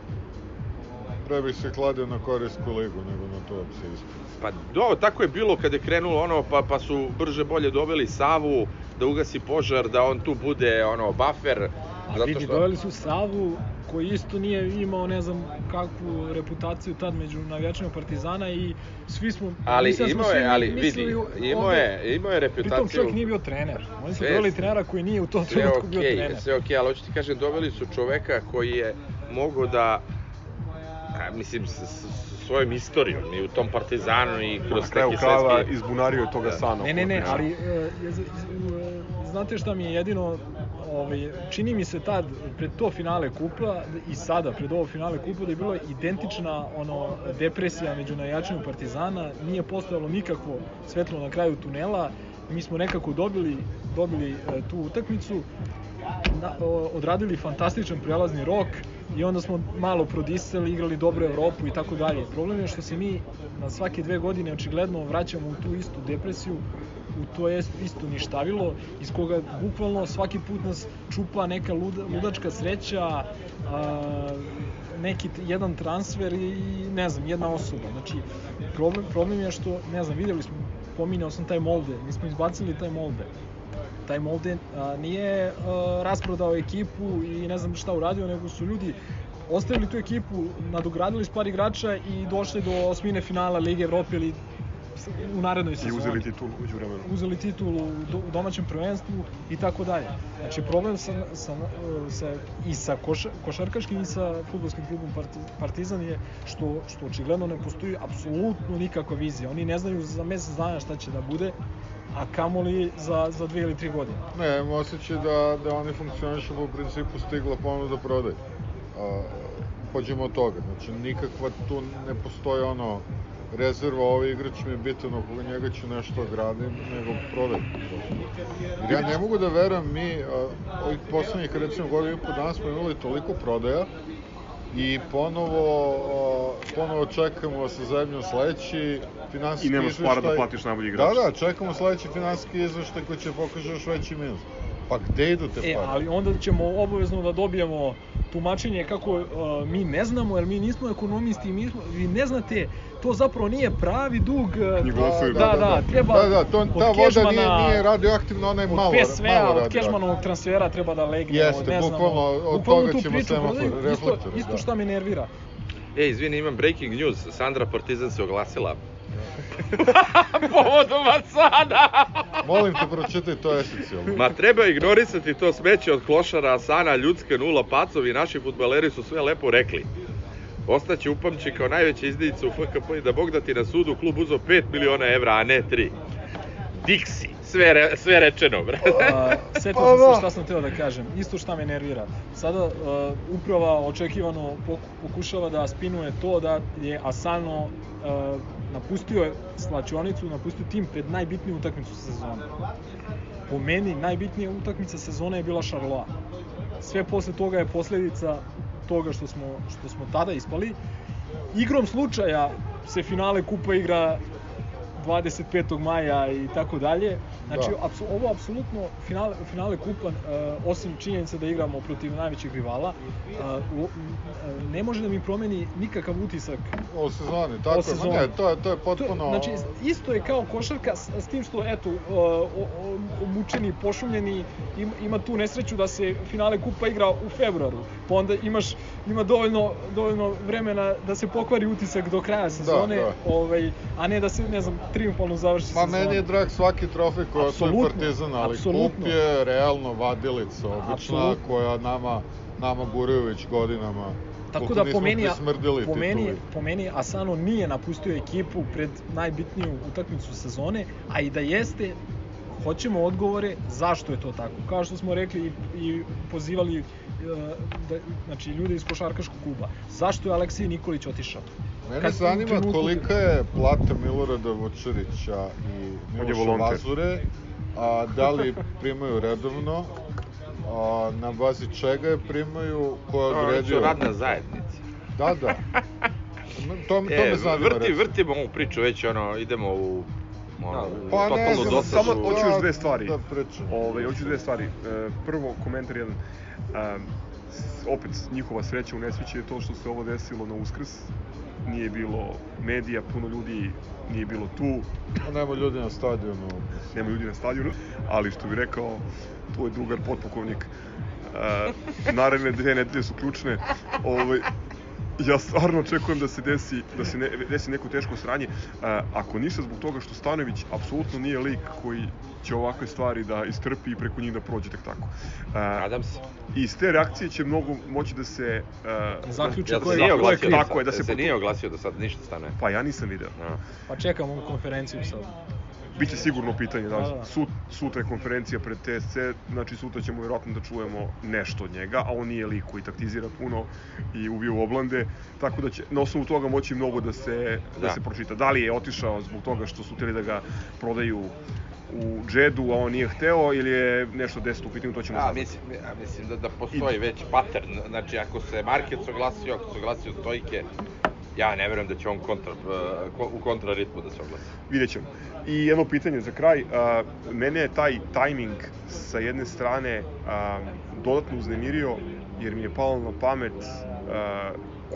Pre bih se kladio na korejsku ligu nego na to se iskreno. pa do, tako je bilo kad je krenulo ono, pa, pa su brže bolje doveli Savu da ugasi požar, da on tu bude ono buffer. A vidi, doveli su Savu koji isto nije imao ne znam kakvu reputaciju tad među navijačima Partizana i svi smo Ali mislim smo imao je, ali vidi, imao je, imao je Pritom reputaciju. čovjek nije bio trener. Oni su doveli trenera koji nije u tom trenutku bio okej, trener. sve okej, ali hoću ti kažem, doveli su čoveka koji je mogao da, a, mislim, s, s, svojom istorijom i u tom Partizanu i kroz Na kraju neki krajeva svetski... izbunario je toga Da. sana. Ne, ne, ne, ali e, e, znate šta mi je jedino ovaj, čini mi se tad pred to finale kupa i sada pred ovo finale kupa da je bilo identična ono depresija među navijačima Partizana, nije postojalo nikakvo svetlo na kraju tunela. Mi smo nekako dobili dobili e, tu utakmicu, na, o, odradili fantastičan prelazni rok i onda smo malo prodisali, igrali dobro Evropu i tako dalje. Problem je što se mi na svake dve godine očigledno vraćamo u tu istu depresiju, u to jest isto ništavilo, iz koga bukvalno svaki put nas čupa neka luda, ludačka sreća, a, neki jedan transfer i ne znam, jedna osoba. Znači, problem, problem je što, ne znam, videli smo, pominjao sam taj Molde, mi smo izbacili taj Molde taj Molde a, nije a, rasprodao ekipu i ne znam šta uradio, nego su ljudi ostavili tu ekipu, nadogradili s par igrača i došli do osmine finala Lige Evrope ili u narednoj I sezoni. uzeli titulu uđu vremenu. uzeli titulu u do- u domaćem prvenstvu i tako dalje. Znači problem sa, sa, sa, i sa koša, košarkaškim i sa futbolskim klubom Parti- Partizan je što, što očigledno ne postoji apsolutno nikakva vizija. Oni ne znaju za mesec dana šta će da bude, a kamoli za, za dve ili tri godine. Ne, imam osjećaj da, da oni funkcionišu po principu stigla ponuda prodaj. A, pođemo od toga, znači nikakva tu ne postoji ono rezerva, ovaj igrač mi je bitan, oko njega ću nešto gradim, nego prodaj. Jer ja ne mogu da verujem, mi ovih poslednjih recimo godina i po dana smo imali toliko prodaja i ponovo, ponovo čekamo da se zajedno sledeći finansijski I nemaš para da izveštaj. platiš najbolji igrača. Da, da, čekamo sledeći finansijski izveštaj koji će pokaže još veći minus. Pa gde idu te E, pare? ali onda ćemo obavezno da dobijemo tumačenje kako uh, mi ne znamo, jer mi nismo ekonomisti, mi, smo, vi ne znate, to zapravo nije pravi dug. uh, Knjigovodstvo je- da, da, da, treba Da, da, to, od ta voda Kežmana- nije, nije radioaktivna, ona je malo, od malo od radioaktivna. Kežmanovog transfera treba da legne, Jeste, od, ne znamo, bukvalno, od bukvalno toga ćemo priču semafor, prodaju, isto, isto da. šta me nervira. E, izvini, imam breaking news. Sandra Partizan se oglasila. [laughs] Povodom Asana! Molim te, pročitaj to esencijalno. Ma treba ignorisati to smeće od klošara Asana, ljudske nula pacovi, naši futbaleri su sve lepo rekli. Ostaće upamćen kao najveća izdejica u FKP i da Bog da ti na sudu klub uzeo 5 miliona evra, a ne 3. Dixi, sve, re, sve rečeno, brate. A, [laughs] setio sam se šta sam teo da kažem. Isto šta me nervira. Sada uh, uprava očekivano poku- pokušava da spinuje to da je Asano uh, napustio slačionicu, napustio tim pred najbitniju utakmicu sezone. Po meni najbitnija utakmica sezone je bila Charleroi. Sve posle toga je posledica toga što smo, što smo tada ispali. Igrom slučaja se finale kupa igra 25. maja i tako dalje. Znači, Da. apsu, ovo apsolutno finale, finale kupa, uh, osim činjenica da igramo protiv najvećeg rivala, uh, uh, ne može da mi promeni nikakav utisak O sezoni, tako O je, sezoni. ne, to je, to je To, potpuno... znači, isto je kao košarka s, s tim što, eto, uh, omučeni, pošumljeni, ima, ima tu nesreću da se finale kupa igra u februaru, pa onda imaš, ima dovoljno, dovoljno vremena da se pokvari utisak do kraja sezone, da. ovaj, a ne da se, ne znam, triumfalno završi Ma sezona. meni je drag svaki trofej osvoji Apsolutno, Partizan, ali apsolutno. kup je realno vadilica, obična, Apsolutno. koja nama, nama guraju već godinama. Tako da po meni, po meni, po meni Asano nije napustio ekipu pred najbitniju utakmicu sezone, a i da jeste, hoćemo odgovore zašto je to tako. Kao što smo rekli i, i pozivali e, da, znači, ljude iz košarkaškog kluba. Zašto je Aleksij Nikolić otišao? Mene zanima trenutku- kolika je plata Milorada Vučerića i je Miloša. Vazure, a da li primaju redovno, a, na bazi čega je primaju, ko je Oni su odredio... radna zajednica. Da, da. To, to E, me zanima. vrti, recimo. vrtimo ovu priču, već ono, idemo u ono, Da, Pa ne znam, samo hoću još dve stvari. Da, pričam. Ove, hoću dve stvari. E, prvo, komentar jedan. E, opet, njihova sreća u nesreći je to što se ovo desilo na uskrs. Nije bilo medija, puno ljudi nije bilo tu, A Nema ljudi na stadionu. nema ljudi na stadionu, ali što bi rekao tvoj drugar potpukovnik, e, naredne dve nedelje su ključne. Ove, ja stvarno očekujem da se desi, da se ne, desi neko teško sranje. E, ako ništa zbog toga što Stanović apsolutno nije lik koji će ovakve stvari da istrpi i preko njih da prođe tek tako. E, Nadam se. I iz te reakcije će mnogo moći da se... e, Zaključe Jel ko se je, nije ko je oglasio, kriv. da, Tako je, da se se potu- nije oglasio da sad ništa stane. Pa ja nisam video. Da. Pa čekamo ovu konferenciju sad. Biće sigurno pitanje, da, Da, da. Sut, sutra je konferencija pred TSC, znači sutra ćemo vjerojatno da čujemo nešto od njega, a on nije lik koji taktizira puno i ubija u oblande, tako da će na osnovu toga moći mnogo da se, da. Da. se pročita. Da li je otišao zbog toga što su htjeli da ga prodaju u džedu, a on nije hteo, ili je nešto desilo u pitanju, to ćemo A, saznati. mislim, ja mislim da, da postoji već pattern. Znači, ako se Market oglasio, ako se oglasio Stojke, ja ne verujem da će on kontra, uh, ko- u kontraritmu da se oglasi. Vidjet ćemo. I jedno pitanje za kraj. Mene je taj tajming sa jedne strane dodatno uznemirio, jer mi je palo na pamet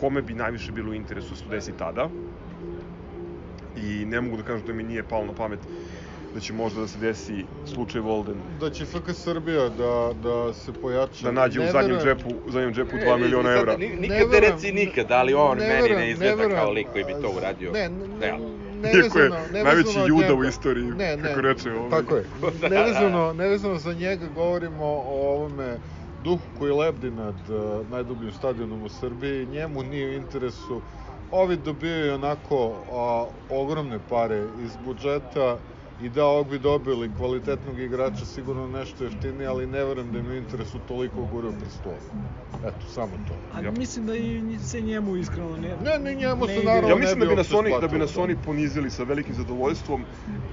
kome bi najviše bilo u interesu da se desi tada. I ne mogu da kažem da mi nije palo na pamet da će možda da se desi slučaj Volden, Da će FK Srbija da, da se pojača. da nađe u Ne zadnjem verujem- džepu, u zadnjem džepu 2 miliona sad, evra. ni- Ne Nikad ne reci nikad, ali on ne meni verujem, ne izgleda verujem. kao lik koji bi to uradio. Ne, ne, ne, Realno. Iako je nevezano, nevezano najveći juda njega. u istoriji, ne, ne, kako reče ovaj. Tako je. [laughs] Nevezano, nevezano za njega govorimo o ovome duhu koji lebdi nad uh, najdubljim stadionom u Srbiji. Njemu nije u interesu. Ovi dobijaju onako a, ogromne pare iz budžeta i da ovog bi dobili kvalitetnog igrača sigurno nešto jeftinije, ali ne verujem da im je u interesu toliko gurao prestol. Eto, samo to. A Ja. mislim da i se njemu iskreno ne... Ne, ne, njemu Ne se naravno Ja ne mislim da bi nas oni da bi nas oni ponizili sa velikim zadovoljstvom,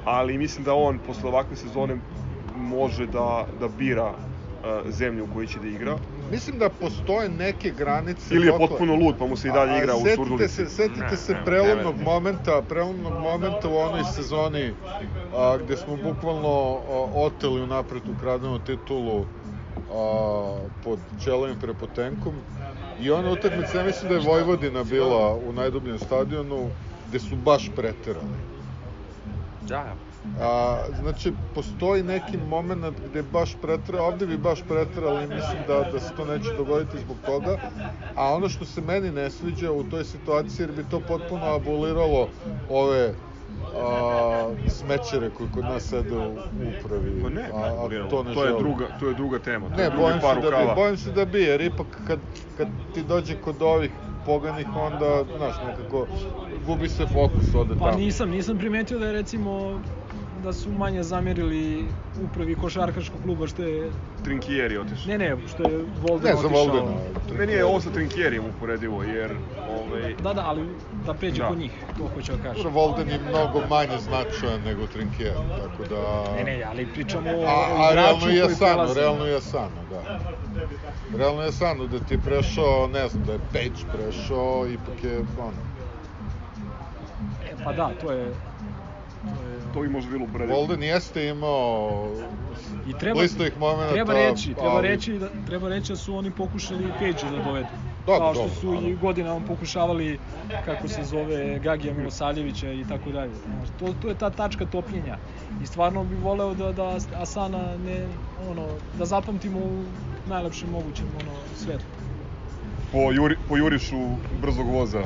ali mislim da on posle ovakve sezone može da da bira uh, zemlju u kojoj će da igra. Mislim da postoje neke granice. Ili je dokle- potpuno lud, pa mu se i dalje A- a igra u setite Surdulici. Se, setite Ne, se ne, prelomnog ne momenta, prelomnog momenta u onoj sezoni a, gde smo bukvalno a, oteli unapred ukradenu titulu a, pod Čelovim prepotenkom. I ona utakmica, ja mislim da je Vojvodina bila u najdubljem stadionu, gde su baš preterali. Da, A, znači, postoji neki moment gde baš pretra, ovde bi baš pretrali i mislim da, da se to neće dogoditi zbog toga. A ono što se meni ne sviđa u toj situaciji, jer bi to potpuno aboliralo ove a, smećere koji kod nas sede u upravi. Pa ne, a, a to ne to je želim. druga, to je druga tema. To Ne, je bojim se, da bi, bojim se da bi, jer ipak kad, kad ti dođe kod ovih poganih, onda, znaš, nekako gubi se fokus, ode Pa tamo. nisam, nisam primetio da je recimo da su manje zamerili upravi košarkaškog kluba što je... Trinkieri je otišao. Ne, ne, što je Volden Ne, za otišao. Voldena. Meni je ovo sa Trinkijerijem uporedivo, jer ovaj, Da, da, ali da pređe Da. kod njih, to hoću da kažem. Volden je mnogo manje značajan nego Trinkier, tako da... Ne, ne, ali pričamo o, A, a realno je Sano, prelazi. realno je Sano, da. Realno je Sano, da ti je prešao, ne znam, da je Page prešao, ipak je, ono, E, pa da, to je... To je... to bi možda bilo uporedivo. Volden jeste imao I treba, listovih momenta, treba reći, treba ali- reći da treba reći da su oni pokušali Page da dovedu. Dobro, Kao što dobro, su i godinama pokušavali kako se zove Gagija Milosavljevića i tako dalje. To, to je ta tačka topljenja. I stvarno bih voleo da, da Asana ne, ono, da zapamtimo u najlepšem mogućem ono, svetlu. Po, juri, po jurišu brzog voza.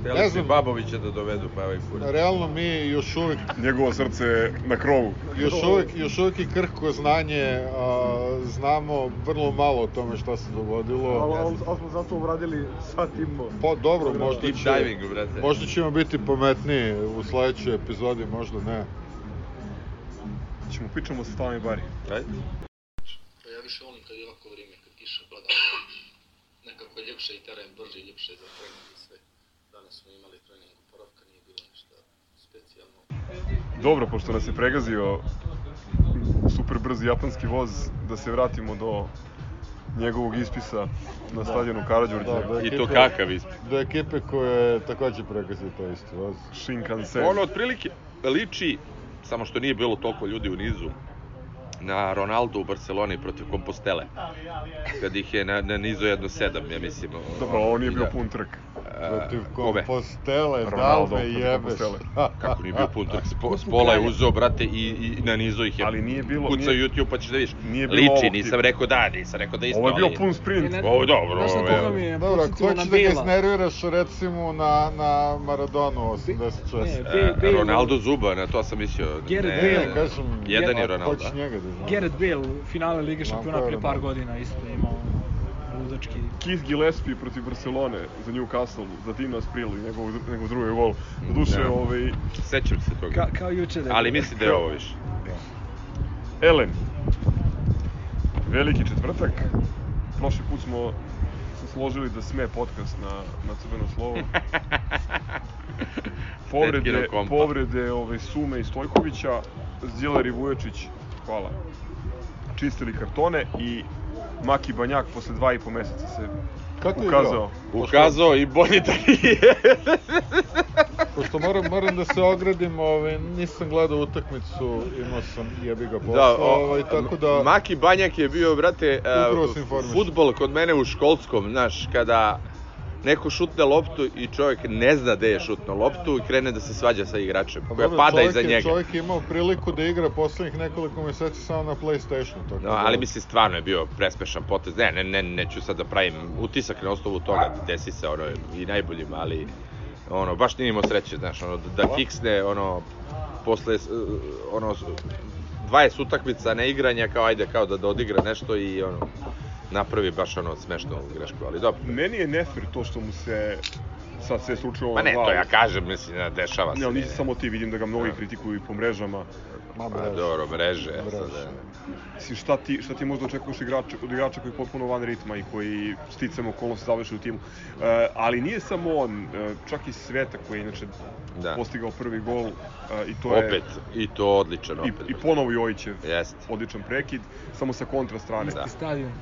Hteli Ne znam. Babovića da dovedu, pa ovaj kurac. Realno mi još uvek Njegovo srce je na krovu. još uvek, još uvek i krhko znanje, a, znamo vrlo malo o tome šta se dogodilo. Ali smo zato uradili sat imbo. Pa dobro, možda Deep će, diving, brate. možda ćemo biti pametniji u sledećoj epizodi, možda ne. Ćemo pričamo sa Stavami Bari. Ajde. Pa ja više volim kad je ovako vrijeme, kad kiša pada. Nekako je ljepše i teren brži, ljepše za trening i sve. Danas smo imali trening oporavka, nije bilo ništa specijalno. Dobro, pošto nas je pregazio super brzi japanski voz, da se vratimo do njegovog ispisa na stadionu Karađorđe. Da, da. I to kakav ispit. Do ekipe koje takođe pregazio to isto voz. Shinkansen. Ono otprilike liči samo što nije bilo toliko ljudi u nizu, na Ronaldo u Barceloni protiv Compostele. Kad ih je na, na nizu jedno sedam, ja mislim. Dobro, ovo nije bio Da. pun trk. Protiv? Kompostele, da li Ronaldo me protiv jebeš? Kompostele. Kako nije bio pun trk? Spo, Spola je uzeo, brate, i, i na nizu ih je Ali nije bilo- kucao nije- YouTube pa ćeš da vidiš. nije bilo Liči, nisam rekao da, nisam rekao da isto, Ovo je bio pun sprint. Ovo je dobro, Znaš na ovo je- koga mi je Dobro, ako na hoćeš da ga iznerviraš recimo na, na Maradonu 86. Ne, E, Ronaldo Zuba, na to sam mislio. Ne, kažem, Jedan je ako Ronaldo. Hoćeš njega da. Gareth Bale u finale Lige šampiona pre par da. godina isto je imao ludački... Keith Gillespie protiv Barcelone za Newcastle, za Dino i njegov, njegov drugi gol. Doduše, Da. ovaj, Sećam se toga. Ka, kao juče da je Ali mislim da je ovo [laughs] više. Elen. Veliki četvrtak. Prošli put smo se složili da sme podcast na, na crveno slovo. [laughs] Povrede, povrede ove Sume i Stojkovića, Zdjeler i Vujočić, hvala, čistili kartone i Maki Banjak posle dva i po meseca se Kako ukazao. Ukazao i bolje da nije. [laughs] Pošto moram, moram da se ogradim, ovaj, nisam gledao utakmicu, imao sam jebi ga posao, Da, o, ovaj, tako da... Maki Banjak je bio, brate, uh, futbol kod mene u školskom, znaš, kada neko šutne loptu i čovjek ne zna gde je šutno loptu i krene da se svađa sa igračem, Pa koja dobro, pada iza je- njega. Čovjek je imao priliku da igra poslednjih nekoliko meseci samo na Playstationu. Tako No, da, ali mislim stvarno je bio prespešan potez. Ne, ne, ne, neću sad da pravim utisak na osnovu toga, desi se ono i najboljim, ali ono, baš nije imao sreće, znaš, ono, da kiksne, ono, posle, ono, s- 20 utakmica neigranja, kao ajde, kao da, da odigra nešto i ono, napravi baš ono smešnu grešku, ali dobro. Meni je nefer to što mu se sad sve slučilo Pa ne, to ja kažem, mislim, dešava se. Ne, ali nisi samo ti, vidim da ga mnogi Da. kritikuju i po mrežama. Ma, Pa mreža. dobro, mreže, Mreže. e, Mislim, šta ti, šta ti možda očekuješ igrača, od igrača koji je potpuno van ritma i koji sticam okolnosti završi u timu. E, ali nije samo on, e, čak i Sveta koji je inače da. postigao prvi gol e, i to je... Opet, i to odličan I, opet. I ponovo Jojićev Jeste. odličan prekid, samo sa kontra strane. Da. stadion.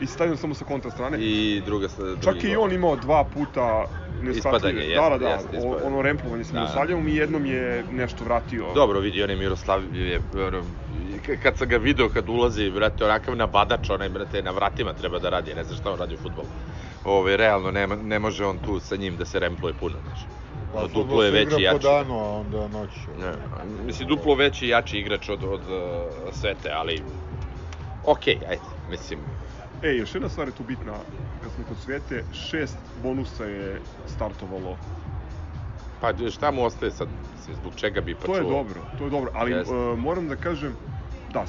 I stadion samo sa kontra strane. I druga drugi Čak i on imao dva puta neshvatljive. Ispadanje, Da, da, jeste, da, jeste, ispadanje. ono remplovanje sa Da. Miroslavljevom i jednom je nešto vratio. Dobro, vidi, on je Miroslav, je, kad sam ga video kad ulazi, brate, onakav nabadač, onaj, brate, na vratima treba da radi, ne znam šta on radi u futbolu. Ove, realno, ne, ne može on tu sa njim da se rempluje puno, znaš. Pa, fudbal duplo je veći i po jači. danu, a onda noću. Ne, mislim, duplo veći i jači igrač od, od uh, Svete, ali... Okej, ajde, mislim, E, još jedna stvar je tu bitna, kad smo kod Svete, šest bonusa je startovalo. pa šta mu ostaje sad, mislim, zbog čega bi pa To je čuo? dobro, to je dobro, ali e, moram da kažem, da,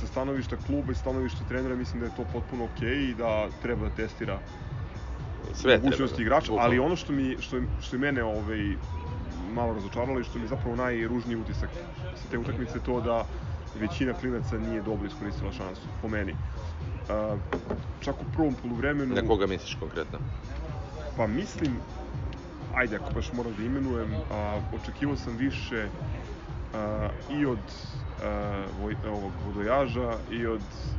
sa stanovišta kluba i stanovišta trenera mislim da je to potpuno okej i da treba da testira Sve mogućnosti igrača, ali ono što mi što je, što je mene ovaj malo razočaralo i što mi je zapravo najružniji utisak sa te utakmice to da većina klinaca nije dobro iskoristila šansu, po meni. Uh, čak u prvom poluvremenu... Na koga misliš konkretno? Pa mislim, ajde ako baš moram da imenujem, a, očekivao sam više a, i od a, voj, ovog vodojaža i od a,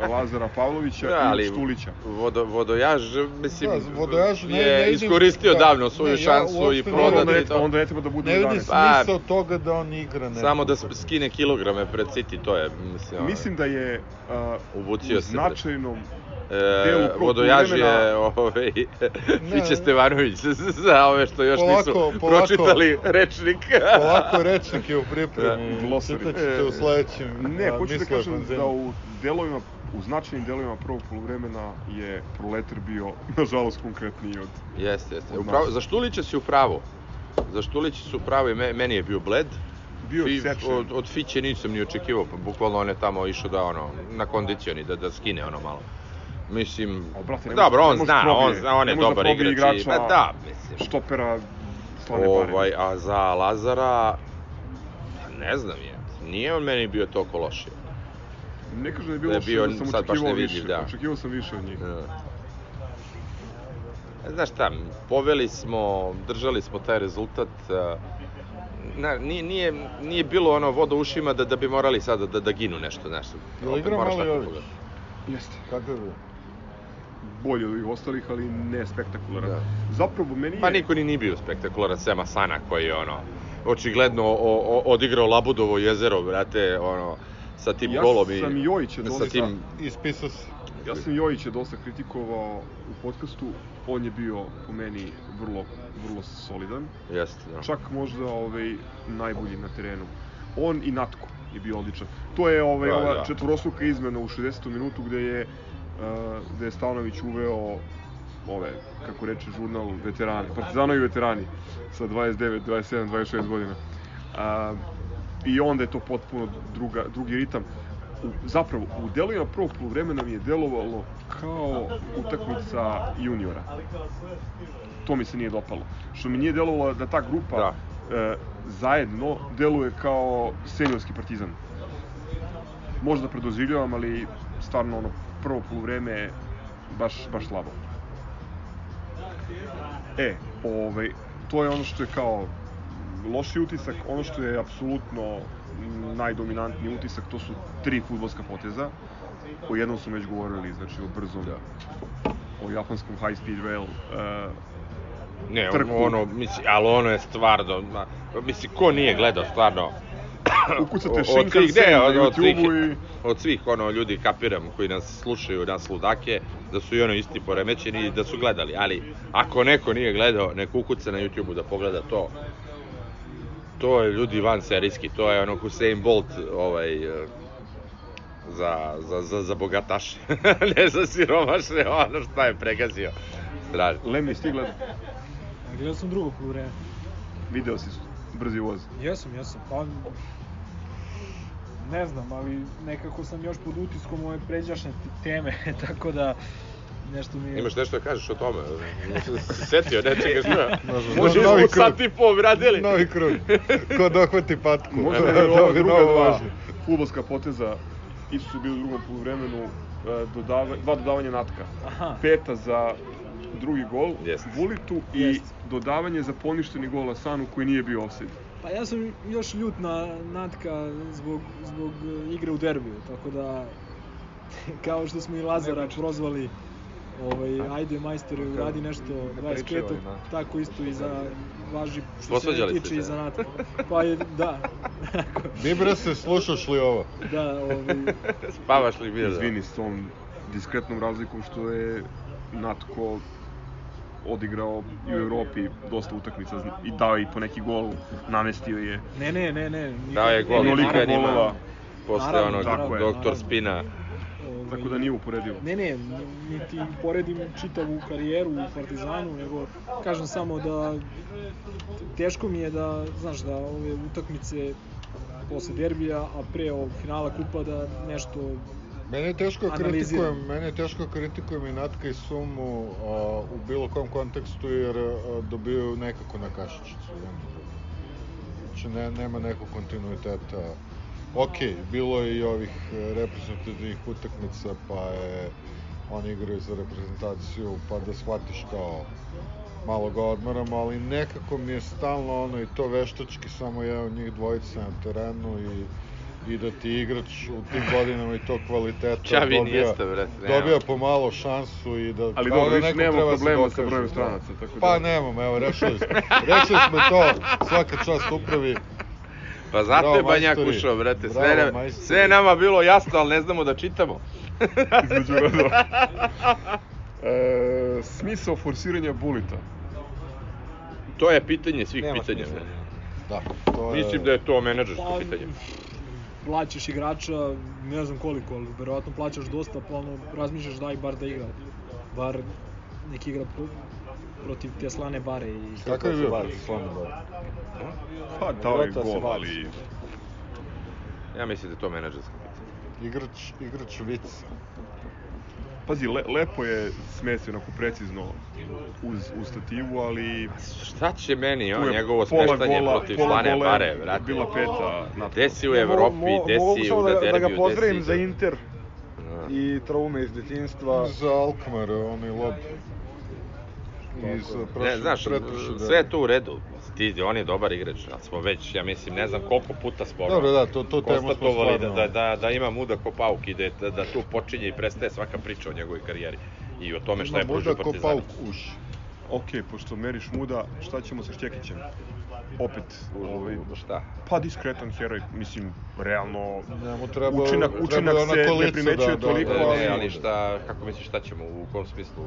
Lazara Pavlovića Da, i ali od Štulića. Vodo, vodojaž, mislim, Da, Vodojaž ne- je ne vidim- iskoristio da, davno svoju ne, ja šansu i uopšte ne Onda ne, to. onda ne treba da bude Ne vidim 11. Pa- smisao toga da on igra nekog. Samo da skine kilograme pred City, to je, mislim, Mislim da je a, Uvucio u značajnom e, vodojaž je [laughs] ovaj, Ne. Fiće Stevanović [laughs] za ove što još Polako, nisu polako. pročitali rečnik. [laughs] Polako rečnik je u pripremi, Da, glosari. čitat ćete u sledećem Ne, a, hoću da kažem da u delovima, u značajnim delovima prvog poluvremena je Proletar bio, nažalost, konkretniji od... Jeste, jeste. Od Upravo, za Štulića si u pravu. Za Štulića si u pravu i me- meni je bio bled. Bio je I sečen. od, od Fiće nisam ni očekivao, pa bukvalno on je tamo išao da ono, na kondicioni, da, da skine ono malo. Mislim, O, brate, ne dobro, može- on zna, probije. on zna, on je da dobar probije igrač igrača pa da, mislim. Štopera Slane. Ovaj, a za Lazara, ne znam je, nije on meni bio toliko loš. Ne kažem da je da bilo je loše, bio da sam sad baš očekivao više. da. Očekivao sam više od njih. E, Znaš šta, poveli smo, držali smo taj rezultat, e, na, nije, nije, nije bilo ono voda u ušima da, da bi morali sada da, da ginu nešto, znaš. Jel igra tako Jović? pogledati. Jeste. Kakav je? Bolje od ovih ostalih, ali ne spektakularan. Da. Zapravo, meni je... Pa niko ni nije bio spektakularan, sem Asana koji je ono, očigledno o, o, odigrao Labudovo jezero, brate, ono, sa tim Ja golom i sam Jojića sa dosta- tim Ispisao se. Ja sam Jojića dosta kritikovao u podcastu, on je bio po meni vrlo, vrlo solidan. jeste, da. Čak možda ovaj, najbolji na terenu. On i Natko je bio odličan. To je ovaj, Da, ova da. četvorostruka izmena u 60. minutu gde je, gde je Stanović uveo ove, kako reče žurnal, veterani, partizanovi veterani sa 29, 27, 26 godina. Uh, I onda je to potpuno druga, drugi ritam. U, zapravo, u delovima prvog poluvremena mi je delovalo kao utakmica juniora. To mi se nije dopalo. Što mi nije delovalo da ta grupa Da. e, zajedno deluje kao seniorski partizan. Možda predoživljavam, ali stvarno ono prvo poluvreme baš, baš slabo. E, ovaj, to je ono što je kao loši utisak, ono što je apsolutno najdominantniji utisak, to su tri futbolska poteza. O jednom smo već govorili, znači o brzom, o japanskom high speed rail. Uh, Ne, trku. ono, mislim, ali ono je stvarno, ma, mislim, ko nije gledao stvarno, [coughs] ukucate Shinkansen na od, od svih, YouTube-u i... od svih ono ljudi kapiram koji nas slušaju, nas ludake, da su i ono isti poremećeni i da su gledali, ali ako neko nije gledao, nek ukuca na YouTube-u da pogleda to. To je ljudi van serijski, to je ono Hussein Bolt ovaj eh, za, za, za, za bogataše, [laughs] ne za siromašne, ono šta je pregazio. Strašno. Lemi, ti gledao? Gledao sam drugo po vreme. Video si brzi voz. Jesam, jesam. Pa, ne znam, ali nekako sam još pod utiskom ove pređašnje te- teme, [laughs] tako da nešto mi je... Imaš nešto da kažeš o tome? Setio nečega što... Može, Može novi krug. sat i po obradili. Novi krug. Ko dohvati patku. Možda Da, je ova druga dva futbolska poteza isto su bili u drugom poluvremenu, e, dodava, dva dodavanja natka. Aha, Peta za drugi gol Jest. Vulitu i Jest. dodavanje za poništeni gol Asanu koji nije bio offside. pa ja sam još ljut na Natka zbog, zbog e, igre u derbiju, tako da [laughs] kao što smo i Lazara prozvali ovaj, ajde majstore, uradi nešto 25. pričaju oni, da. tako isto i za važi što se ne tiče i za Natka. Pa je, da, Mi bre se slušaš li ovo? da, ovaj, Spavaš li bio? Izvini s tom diskretnom razlikom što je Natko odigrao i u Europi dosta utakmica i dao i po neki gol, namestio je. ne, ne, ne, ne. nikad- Dao je gol Onoliko Italijanima golova. posle Naravno, onog tako je, doktor naravno. Spina. ovaj, Tako da nije uporedivo. Ne, ne, niti poredim čitavu karijeru u Partizanu, nego kažem samo da teško mi je da, znaš, da ove utakmice posle derbija, a pre ovog finala kupa da nešto Meni je teško Analiziram. kritikujem, meni je teško kritikujem i Natka i Sumu a, u bilo kom kontekstu jer a, nekako na kašičicu. Znači ne, nema nekog kontinuiteta. Ok, bilo je i ovih reprezentativnih utakmica, pa je oni igraju za reprezentaciju, pa da shvatiš kao malo ga odmaramo, ali nekako mi je stalno ono i to veštački samo jedan od njih dvojica na terenu i i da ti igrač u tim godinama i to kvaliteta Čavi dobija, Iniesta, brate, nema. dobija pomalo šansu i da Ali kao dobro, da više nemamo se problema sa brojem da. stranaca, tako da- Pa nemamo, evo, rešili smo. rešili smo to, svaka čast upravi. Pa znate Bravo, Banjak majstori. ušao, brate, sve, Bravo, ne, sve je nama bilo jasno, ali ne znamo da čitamo. [laughs] između redova. e, smisao forsiranja bulita. To je pitanje svih Nema pitanja. smisla. Da, to je... Mislim da je to menadžersko Pa, pitanje. Plaćaš igrača, ne znam koliko, ali verovatno plaćaš dosta, pa ono, razmišljaš daj bar da igra. Bar neki igra pro, protiv te slane bare i... Kakav je bio Baci. protiv Slane Bare? Pa dao je gol, ali Ja mislim da je to menadžersko pitanje. Igrač, igrač vic. Pazi, le, lepo je smestio onako precizno uz, uz stativu, ali Šta će meni, on, je njegovo smeštanje gola- protiv Slane Bare, brate. Bila peta na Gde si u Evropi, mo- gde si u da, da derbiju, ga gde pozdravim za Inter Da. i traume iz detinjstva. Za Alkmaar, onaj lob. Iz Ne, znaš, pretprošle sve je to u redu. Ti, on je dobar igrač, ali smo već, ja mislim, ne znam koliko puta smo Dobro, da, to, to temu smo konstatovali da, stvarno... da, da, da ima muda ko pauk i da, da, da tu počinje i prestaje svaka priča o njegovoj karijeri i o tome šta je pružio muda ko pauk uši. Ok, pošto meriš muda, šta ćemo sa Šćekićem? opet, ovaj, Šta? pa diskretan heroj, mislim, realno, Njemu treba, Učinak- treba učinak ona se ne primećuje toliko, Ne, ali- ne, ali šta, kako misliš, šta ćemo, u kom smislu?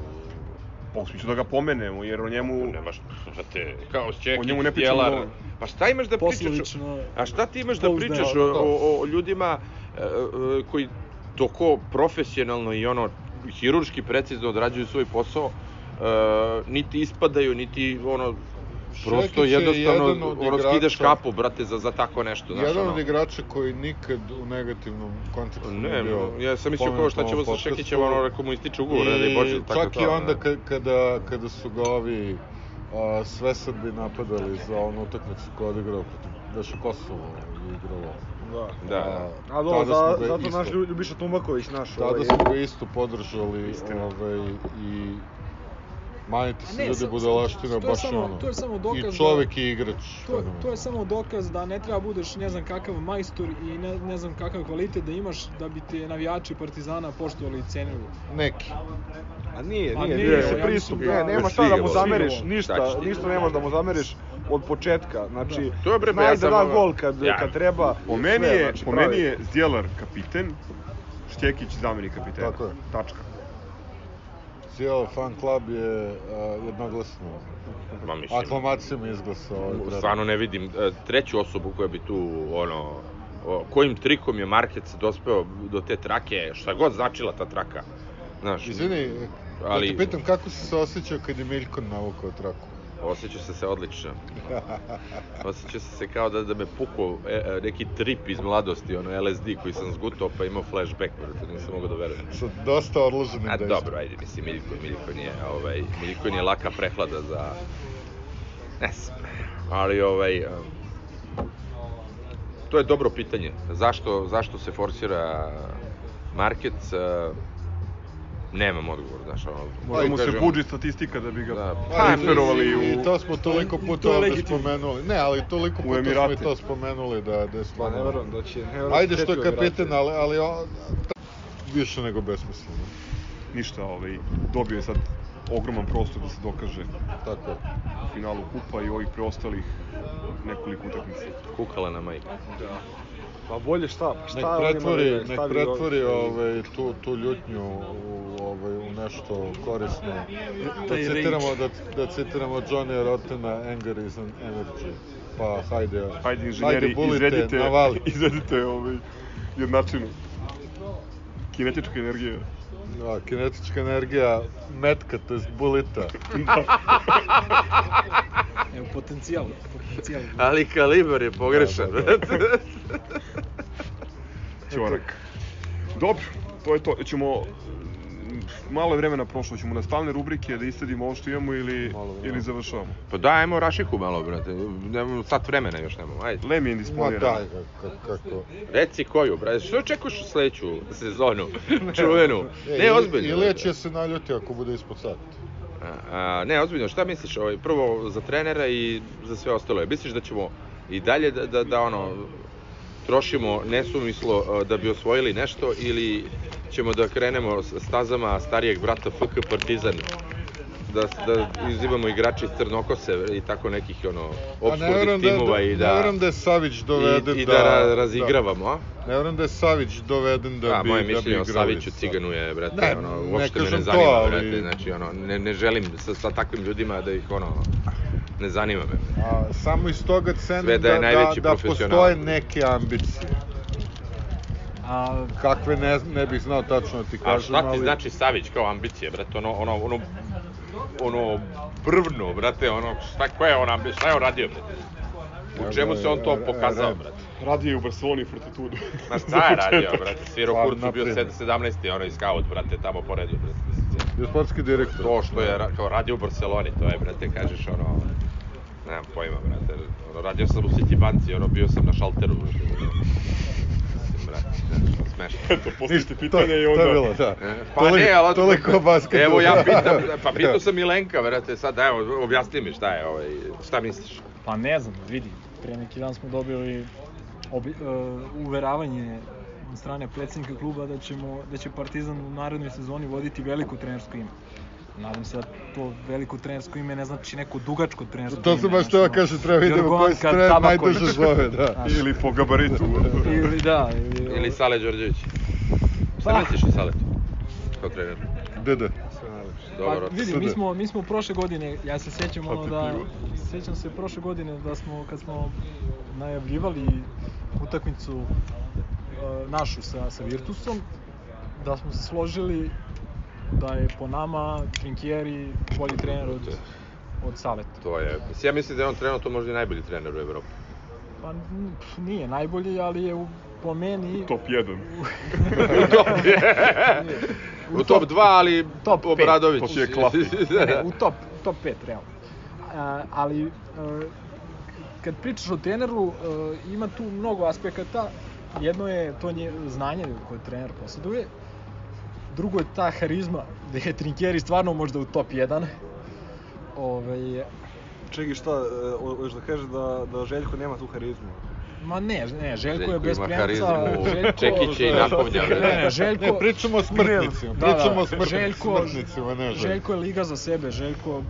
Pa smislu da ga pomenemo, jer o njemu, Nemaš, brate, kao Čekić, O njemu ne pričamo. Pa šta imaš da pričaš? Poslovično, A šta ti imaš da pričaš o, o, o ljudima e, e, koji toko profesionalno i ono hirurški precizno odrađuju svoj posao, e, niti ispadaju, niti ono prosto Šekić je jednostavno jedan od igrača- kapu, brate, za, za tako nešto, znaš, Jedan od igrača koji nikad u negativnom kontekstu Ne, nije bio ja sam mislio kao šta ćemo sa. Šekićem, ono, rekao mu ističe ugovor, ne daj Bože, tako čak to. i onda ne. ka, kada, kada su ga ovi a, sve Srbi napadali za onu utakmicu koju je odigrao protiv Beše Kosovo je igralo. Da. Da. A dobro, za, ga zato isto- naš Lju- Ljubiša Tumaković, naš Tada ovaj, smo ga isto podržali Istina. ovaj, i manjite se ne, ljudi budalaština, to je baš samo- ono. to je samo dokaz I čovek i igrač. To, to je samo dokaz da ne treba budeš ne znam kakav majstor i ne, ne znam kakav kvalitet da imaš da bi te navijači Partizana poštovali i cenili. Neki. A nije, nije, nije, nije, ja se pristup, da- ne, nema Baš šta da mu zameriš, ništa, ti? ništa ne možeš da mu zameriš od početka, znači, To je bre, ja da sam da gol kad, Ja. kad treba, po meni sve, je, znači, po meni je Zdjelar kapiten, Štjekić zamenik kapitena. Tako je. Tačka. Cijel fan klub je a, jednoglasno Ma mislim, aklamacijama izglasao ovaj stvarno ne vidim e, treću osobu koja bi tu, ono, o, kojim trikom je Markec dospeo do te trake, šta god značila ta traka. Znaš, Izvini, ali... Ali- da te pitam kako si se osjećao kad je Miljko navukao traku? Osjećao sam se odlično. [laughs] Osjećao sam se kao da, da me pukao e, e, neki trip iz mladosti, ono LSD koji sam zgutao pa imao flashback, brate, nisam mogao da verujem. Sa dosta odloženim A dejstvom. dobro, ajde, mislim, Miljko, Miljko nije, ovaj, Miljko nije laka prehlada za... Ne znam, ali ovaj... um, To je dobro pitanje. Zašto, zašto se forsira market? Uh, nemam odgovor, znaš, ono... Možda mu se buđi statistika da bi ga Da. Pa, i- preferovali i, i u... to smo toliko To puta ovde legitimno. spomenuli. Ne, ali toliko puta smo i to spomenuli da, da je Pa ne stvarno... verujem da će... Ne Ajde da što je kapiten, ali, ali o, više nego besmisleno. Ništa, ovaj, dobio je sad ogroman prostor da se dokaže Tako u finalu kupa i ovih preostalih nekoliko utakmica. Kukala na majku. Pa bolje šta, pa šta Nek on ima pretvori, da nek pretvori ovaj, tu, tu ljutnju u, ovaj, u nešto korisno. Da Taj citiramo, da, da citiramo Johnny Rottena, anger is an energy. Pa hajde, Hajde inženjeri, bulite, izvedite, navali. [laughs] izvedite ovaj, jednačinu. Kinetička energija. Da, kinetička energija metka, to jest bulita. [laughs] Evo, potencijal, potencijal. Ali kalibar je pogrešan, Da, da, [laughs] brate. Ćorak. Dobro, to je to. Ćemo malo je vremena prošlo, ćemo na stalne rubrike da istedimo ovo što imamo ili, ili završavamo. Pa daj, ajmo Rašiku malo, brate. Nemamo sat vremena još nemamo, ajde. Lem je Ma indisponirano. daj, kako. Reci koju, brate. Što očekuješ u sledeću sezonu? [laughs] [laughs] Čuvenu. E, Ne, ozbiljno. Brate. će se naljuti ako bude ispod sat. A, a, ne, ozbiljno, šta misliš, ovaj, prvo za trenera i za sve ostalo? Misliš da ćemo i dalje da, da, da ono, trošimo nesumislo da bi osvojili nešto ili ćemo da krenemo s stazama starijeg brata FK Partizan da, da izimamo igrače iz Crnokose i tako nekih ono ne obskurnih verujem da, timova da, i ne da, verujem da je Savić doveden i, i da... da, ra- razigravamo, a? Da, ne verujem da je Savić doveden da Da, bi, moje da bi mišljenje o Saviću sa- Ciganu je, brate, Ne, ono, ne uopšte me ne kažem to, zanima, ali- brate, znači, ono, ne, ne želim sa, sa takvim ljudima da ih, ono, ne zanima me. A, samo iz toga cenim da da, da, da postoje neke ambicije. A, Kakve ne, ne bih znao tačno da ti A kažem, šta ti ali... znači Savić kao ambicije, brate, ono, ono, ono, ono, brvno, brate, ono, šta, koja je on ambicija, šta je on radio, brate? U čemu se on to pokazao, brate? Radio je u Barceloni Fortitudu. [laughs] Ma šta je radio, [laughs] brate? Svirao Pa, kurcu, bio napred. 17. ono i scout, brate, tamo poredio, brate. Bio sportski direktor. To što je kao radio u Barceloni, to je, brate, kažeš, ono, nemam pojma, brate, ono, radio sam u City banci, ono, bio sam na šalteru, brate, Brate, smešno. Eto, [laughs] postavite To, pitanje i to onda... je bilo, da. Pa Toliko- ne, ali... Toliko o basketu. Evo ja [laughs] pitam, pa pitao sam Milenka, brate, sad evo, objasni mi šta je, ovaj, šta misliš? pa ne znam, vidi, pre neki dan smo dobili obi, uh, uveravanje od strane predsednika kluba da ćemo da će Partizan u narednoj sezoni voditi veliko trenersko ime. Nadam se da to veliko trenersko ime ne znači neko dugačko trenersko To ime. sam baš znaš, teo ono, kažem, treba vidimo koji se trener najduže zove, da. [laughs] Znaš, Ili po gabaritu. Ili da, ili, Ili Sale Đorđević. Šta Pa. misliš o Saletu? Kao trener. Dede. Dobar pa, vidi, mi smo, mi smo prošle godine, ja se sjećam ono da, pivo. sjećam se prošle godine da smo, kad smo najavljivali utakmicu e, našu sa, sa Virtusom, da smo se složili da je po nama Trinkieri bolji trener od, od Saleta. To je, mislim, ja mislim da je on trenutno možda i najbolji trener u Evropi. Pa nije najbolji, ali je u, po meni... Top 1. U top [laughs] 2, ali Top. Obradović. To je klasik. Ne, ne, u top, top 5, realno. A, ali, e, kad pričaš o treneru, e, ima tu mnogo aspekata. Jedno je to nje, znanje koje trener posjeduje. Drugo je ta harizma, gde je Trinkieri stvarno možda u top 1. Ove, Čekaj, šta, e, ho- hoćeš da kažeš da, da Željko nema tu harizmu? ma ne, ne, Željko, je Željko bez ima premca. harizmu, Željko, Čekića i nakovnja. Ne, ne, Željko... Ne, pričamo o smrtnicima, Da, da, pričamo o smrtnicima, Željko- smrtnicima, ne Željko. Željko je liga za sebe, Željko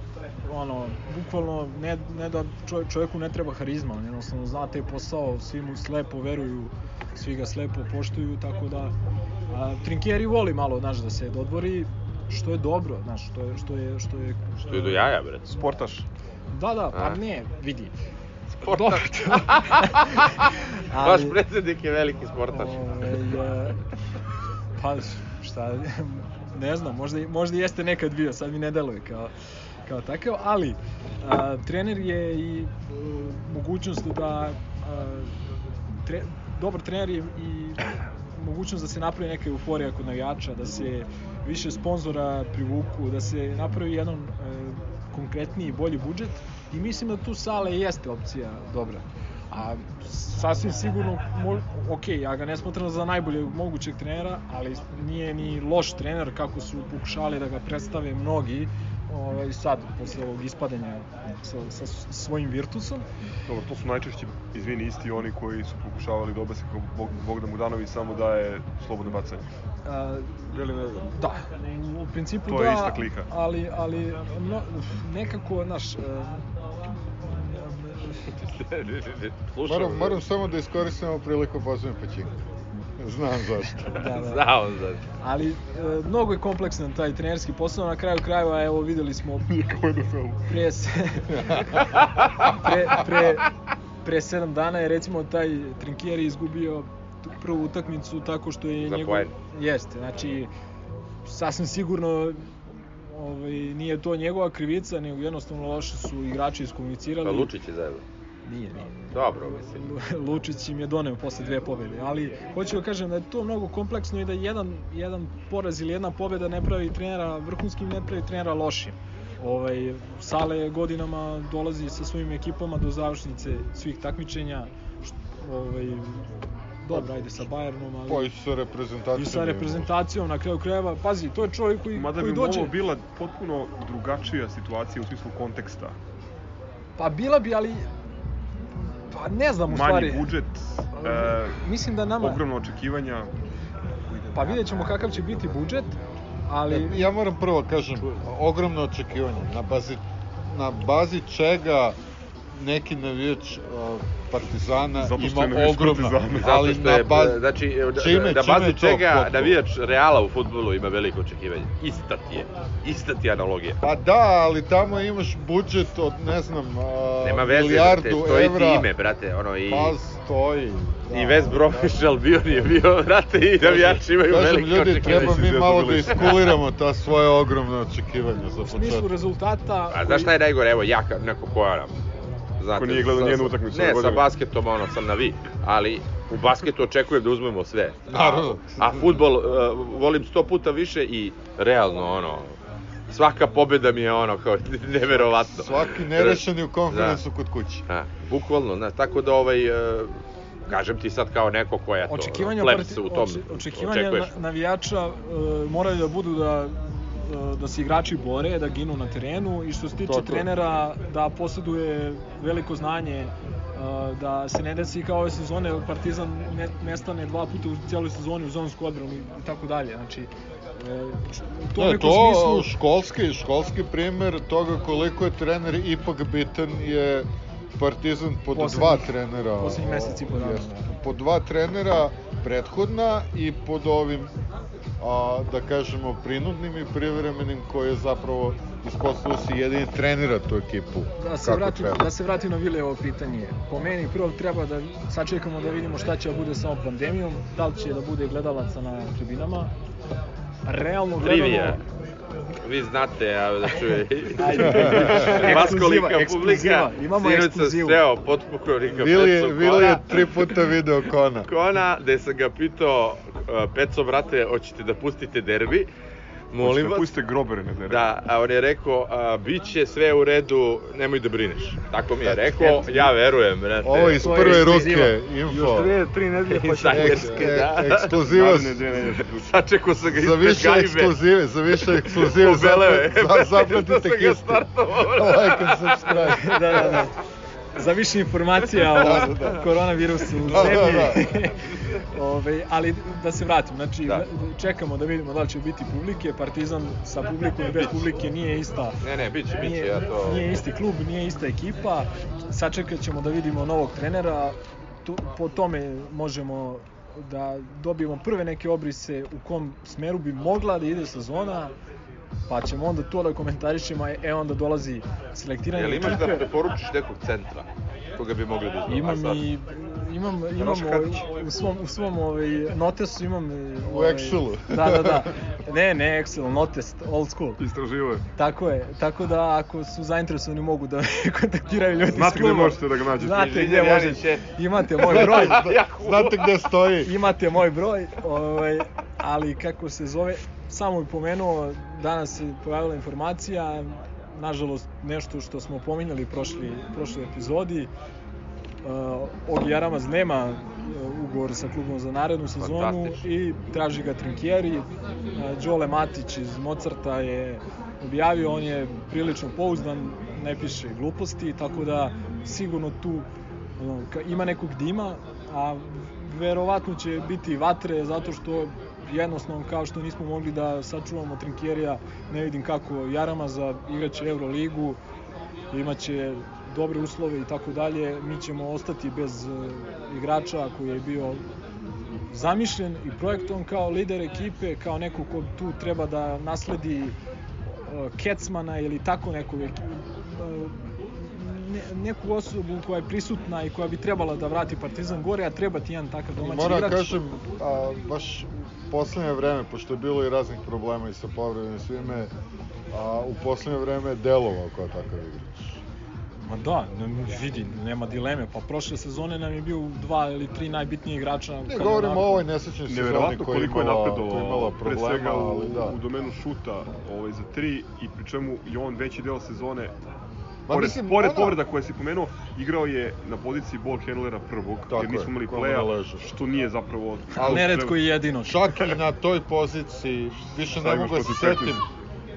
ono, bukvalno ne, ne da čov, čovjeku ne treba harizma, on jednostavno zna taj posao, svi mu slepo veruju, svi ga slepo poštuju, tako da a, Trinkieri voli malo, znaš, da se dodvori, što je dobro, znaš, što je, što je, što je... Što je do jaja, bre. Sportaš. Da, da, pa A. ne, vidi. Sportaš. [laughs] Vaš predsednik je veliki sportaš. Ovaj, e, pa šta, ne znam, možda, možda jeste nekad bio, sad mi ne deluje kao, kao takav, ali a, trener je i e, mogućnost da a, tre, dobar trener je i mogućnost da se napravi neka euforija kod navijača, da se više sponzora privuku, da se napravi jedan e, konkretniji i bolji budžet i mislim da tu sale jeste opcija dobra. A sasvim sigurno, mo, ok, ja ga ne smatram za najboljeg mogućeg trenera, ali nije ni loš trener kako su pokušali da ga predstave mnogi ovaj, sad, posle ovog ispadanja sa, sa svojim Virtusom. Dobro, to su najčešće, izvini, isti oni koji su pokušavali da obese kao Bog, Bogdan Mudanović samo daje slobodno bacanje. A, ne. Da, u principu To da, je ista klika. ali, ali no, nekako, znaš, e, [laughs] Slušam. Moram, moram samo da iskoristim ovu priliku pozovem Pačinka. Znam zašto. [laughs] da, da, Znao sam. ali e, mnogo je kompleksan taj trenerski posao, na kraju krajeva, evo videli smo [laughs] Nije kao NFL. pre, se, [laughs] pre, pre, pre sedam dana je recimo taj Trinkieri izgubio tu prvu utakmicu tako što je Za njegov... poen. Jeste, znači sasvim sigurno ovaj, nije to njegova krivica, nego jednostavno loše su igrači iskomunicirali. Pa Lučić je zajedno. Nije, nije. Dobro, mislim. Lu- [laughs] Lučić im je doneo posle dve pobede, ali hoću da kažem da je to mnogo kompleksno i da jedan, jedan poraz ili jedna pobeda ne pravi trenera vrhunskim, ne pravi trenera lošim. Ovaj, Sale godinama dolazi sa svojim ekipama do završnice svih takmičenja, ovaj, dobro, ajde sa Bayernom, ali... Pa i sa reprezentacijom. I sa reprezentacijom na kraju krajeva, pazi, to je čovjek koji, Mada koji bi dođe... ovo bila potpuno drugačija situacija u smislu konteksta. Pa bila bi, ali... Pa ne znam u Manji stvari. budžet, e, Mislim da nama... ogromno očekivanja. Pa vidjet ćemo kakav će biti budžet, ali... Ja moram prvo kažem, ogromno očekivanje. Na bazi, na bazi čega neki navijač uh, Partizana je ima ogromna, Partizana. Ali na je, bazi... znači, da, čime- da, čime bazi je to čega navijač Reala u futbolu ima veliko očekivanje. Ista ti je. Ista ti je analogija. Pa da, ali tamo imaš budžet od, ne znam, uh, Nema veze, milijardu brate, stoji evra. ti ime, brate, ono, i, Pa stoji. Da, i West Bromwich [laughs] Albion je bio, brate, i navijači imaju Kažem, veliko ljudi, očekivanje. treba mi malo da iskuliramo ta svoje ogromne očekivanja za U smislu početak. rezultata... A znaš šta je najgore, evo ja neko ko znate, Ko nije gledao sa- utakmicu Ne, sa basketom ono sam na vi, ali u basketu očekujem da uzmemo sve. Naravno. A futbol uh, volim sto puta više i realno ono, svaka pobeda mi je ono kao [laughs] neverovatno. Svaki nerešeni u konferencu kod kuće. A, bukvalno, znaš, tako da ovaj, uh, kažem ti sad kao neko ko je to, Očekivanja, plebs u tom, oče- očekivanja očekuješ. na, navijača e, moraju da budu da e, da se igrači bore, da ginu na terenu i što se tiče To, to. trenera da posjeduje veliko znanje e, Uh, da se ne desi kao ove sezone Partizan ne, nestane dva puta u cijeloj sezoni u zonsku odbranu i tako dalje. Znači, e, u tom Ne, nekom to smislu... školski, školski primer toga koliko je trener ipak bitan je Partizan pod Poslednjih- dva trenera. poslednjih mesec i po dana, da. Pod dva trenera prethodna i pod ovim a, da kažemo prinudnim i privremenim koji je zapravo ispostavio se jedini trenira tu ekipu. Da se, kako vratim, treba. da se vratim na Vilejevo pitanje. Po meni prvo treba da sačekamo da vidimo šta će da bude sa ovom pandemijom, da li će da bude gledalaca na tribinama. Realno gledano... Trivija. Vi znate, a da čuje. [laughs] Ajde. Vas kolika publika. Imamo Sinoć sam ekskluzivu. sreo potpukovnika Vili je, Pecu Vili je tri puta video kona. Kona, gde sam ga pitao, uh, Peco, brate, hoćete da pustite derbi? Molim da vas. pustite grobere na. Da, a on je rekao, a, bit će sve u redu, nemoj da brineš. Tako mi je rekao, ja verujem, brate. Ovo iz je prve ruke, info. Još tri, tri nedelje pa će... Insajderske, Ek- da. e- ekskluziva dve se. Sačekao sam ga Za ispred više gajbe. ekskluzive, za više ekskluzive, za- zapratite [laughs] sam ga history. startovao. Like and subscribe. da, da, da. Za više informacija o [laughs] koronavirusu u Da, da, zemlji. [laughs] Ove, ali da se vratim, znači Da. čekamo da vidimo da li će biti publike, Partizan sa publikom i bez publike nije ista Ne, ne, bit će, bit će, nije, ja to... nije isti klub, nije ista ekipa. Sačekat ćemo da vidimo novog trenera. Tu, po tome možemo da dobijemo prve neke obrise u kom smeru bi mogla da ide sezona, pa ćemo onda to da komentarišemo, e onda dolazi selektiranje Jel imaš da preporučiš nekog centra koga bi mogli da uzmemo? Imam i imam imam ovaj, u svom u svom ovaj notesu imam e, U ovaj, Excelu. [laughs] Da, da, da. [laughs] Ne, ne Excel, notes, old school. Istraživo je. Tako je. Tako da ako su zainteresovani mogu da me [laughs] kontaktiraju ljudi Znate iz gde možete da ga nađete. Znate gde možete. Imate moj broj. Znate gde stoji? Imate moj broj, ovaj, ali kako se zove, samo bih pomenuo, danas se pojavila informacija, nažalost nešto što smo pominjali prošli, prošloj epizodi, uh, Ogi Jaramaz nema uh, ugovor sa klubom za narednu sezonu i traži ga Trinkieri. Uh, Đole Matić iz Mozarta je objavio, on je prilično pouzdan, ne piše gluposti, tako da sigurno tu ono, ima nekog dima, a verovatno će biti vatre zato što jednostavno kao što nismo mogli da sačuvamo Trinkjerija, ne vidim kako Jaramaza igraće Euroligu, imaće dobre uslove i tako dalje, mi ćemo ostati bez e, igrača koji je bio zamišljen i projektovan kao lider ekipe, kao neko ko tu treba da nasledi e, Kecmana ili tako nekog ek- ne, neku osobu koja je prisutna i koja bi trebala da vrati Partizan gore, a treba ti jedan takav domaći Moram igrač. da kažem, a, baš u poslednje vreme, pošto je bilo i raznih problema i sa povredom i svime, a u poslednje vreme je delovao kao takav igrač. Ma da, ne, vidi, nema dileme. Pa prošle sezone nam je bio dva ili tri najbitnije igrača. Ne govorimo o ovoj nesrećnoj sezoni koja je koliko je napredovao imala pre problema, svega u, ali da. u domenu šuta ovaj, za tri i pri čemu je on veći deo sezone Ma pored, mislim, pored ono- povreda koje si pomenuo, igrao je na poziciji ball handlera prvog, Tako jer nismo imali playa, što nije zapravo... Ali Neretko i jedino. Čak i na toj poziciji, više ne mogu da se setim,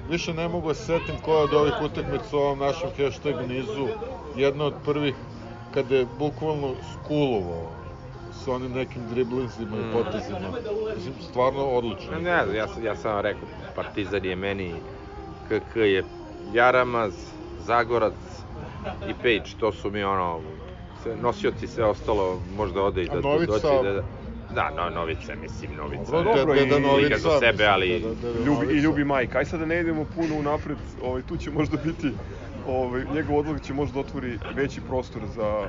više ne mogu da se setim koja od ovih utakmica u ovom našem hashtag nizu, jedna od prvih kada je bukvalno skulovao sa onim nekim driblinzima i Mm. potezima. Mislim, stvarno odlično. Ne, ne, ja, sam- ja sam vam rekao, Partizan je meni, KK je Jaramaz, Zagorac i Pejč, to su mi ono, sve, nosioci sve ostalo možda ode i da Novica- doći da... Da, no, Novica, mislim, Novica. Dobro, Dobro, i- Novica, igra za sebe, mislim, ali Deda- Deda Ljubi, I Novica. ljubi Majka. Aj sad da ne idemo puno unapred, ovaj, tu će možda biti, ovaj, njegov odlog će možda otvori veći prostor za,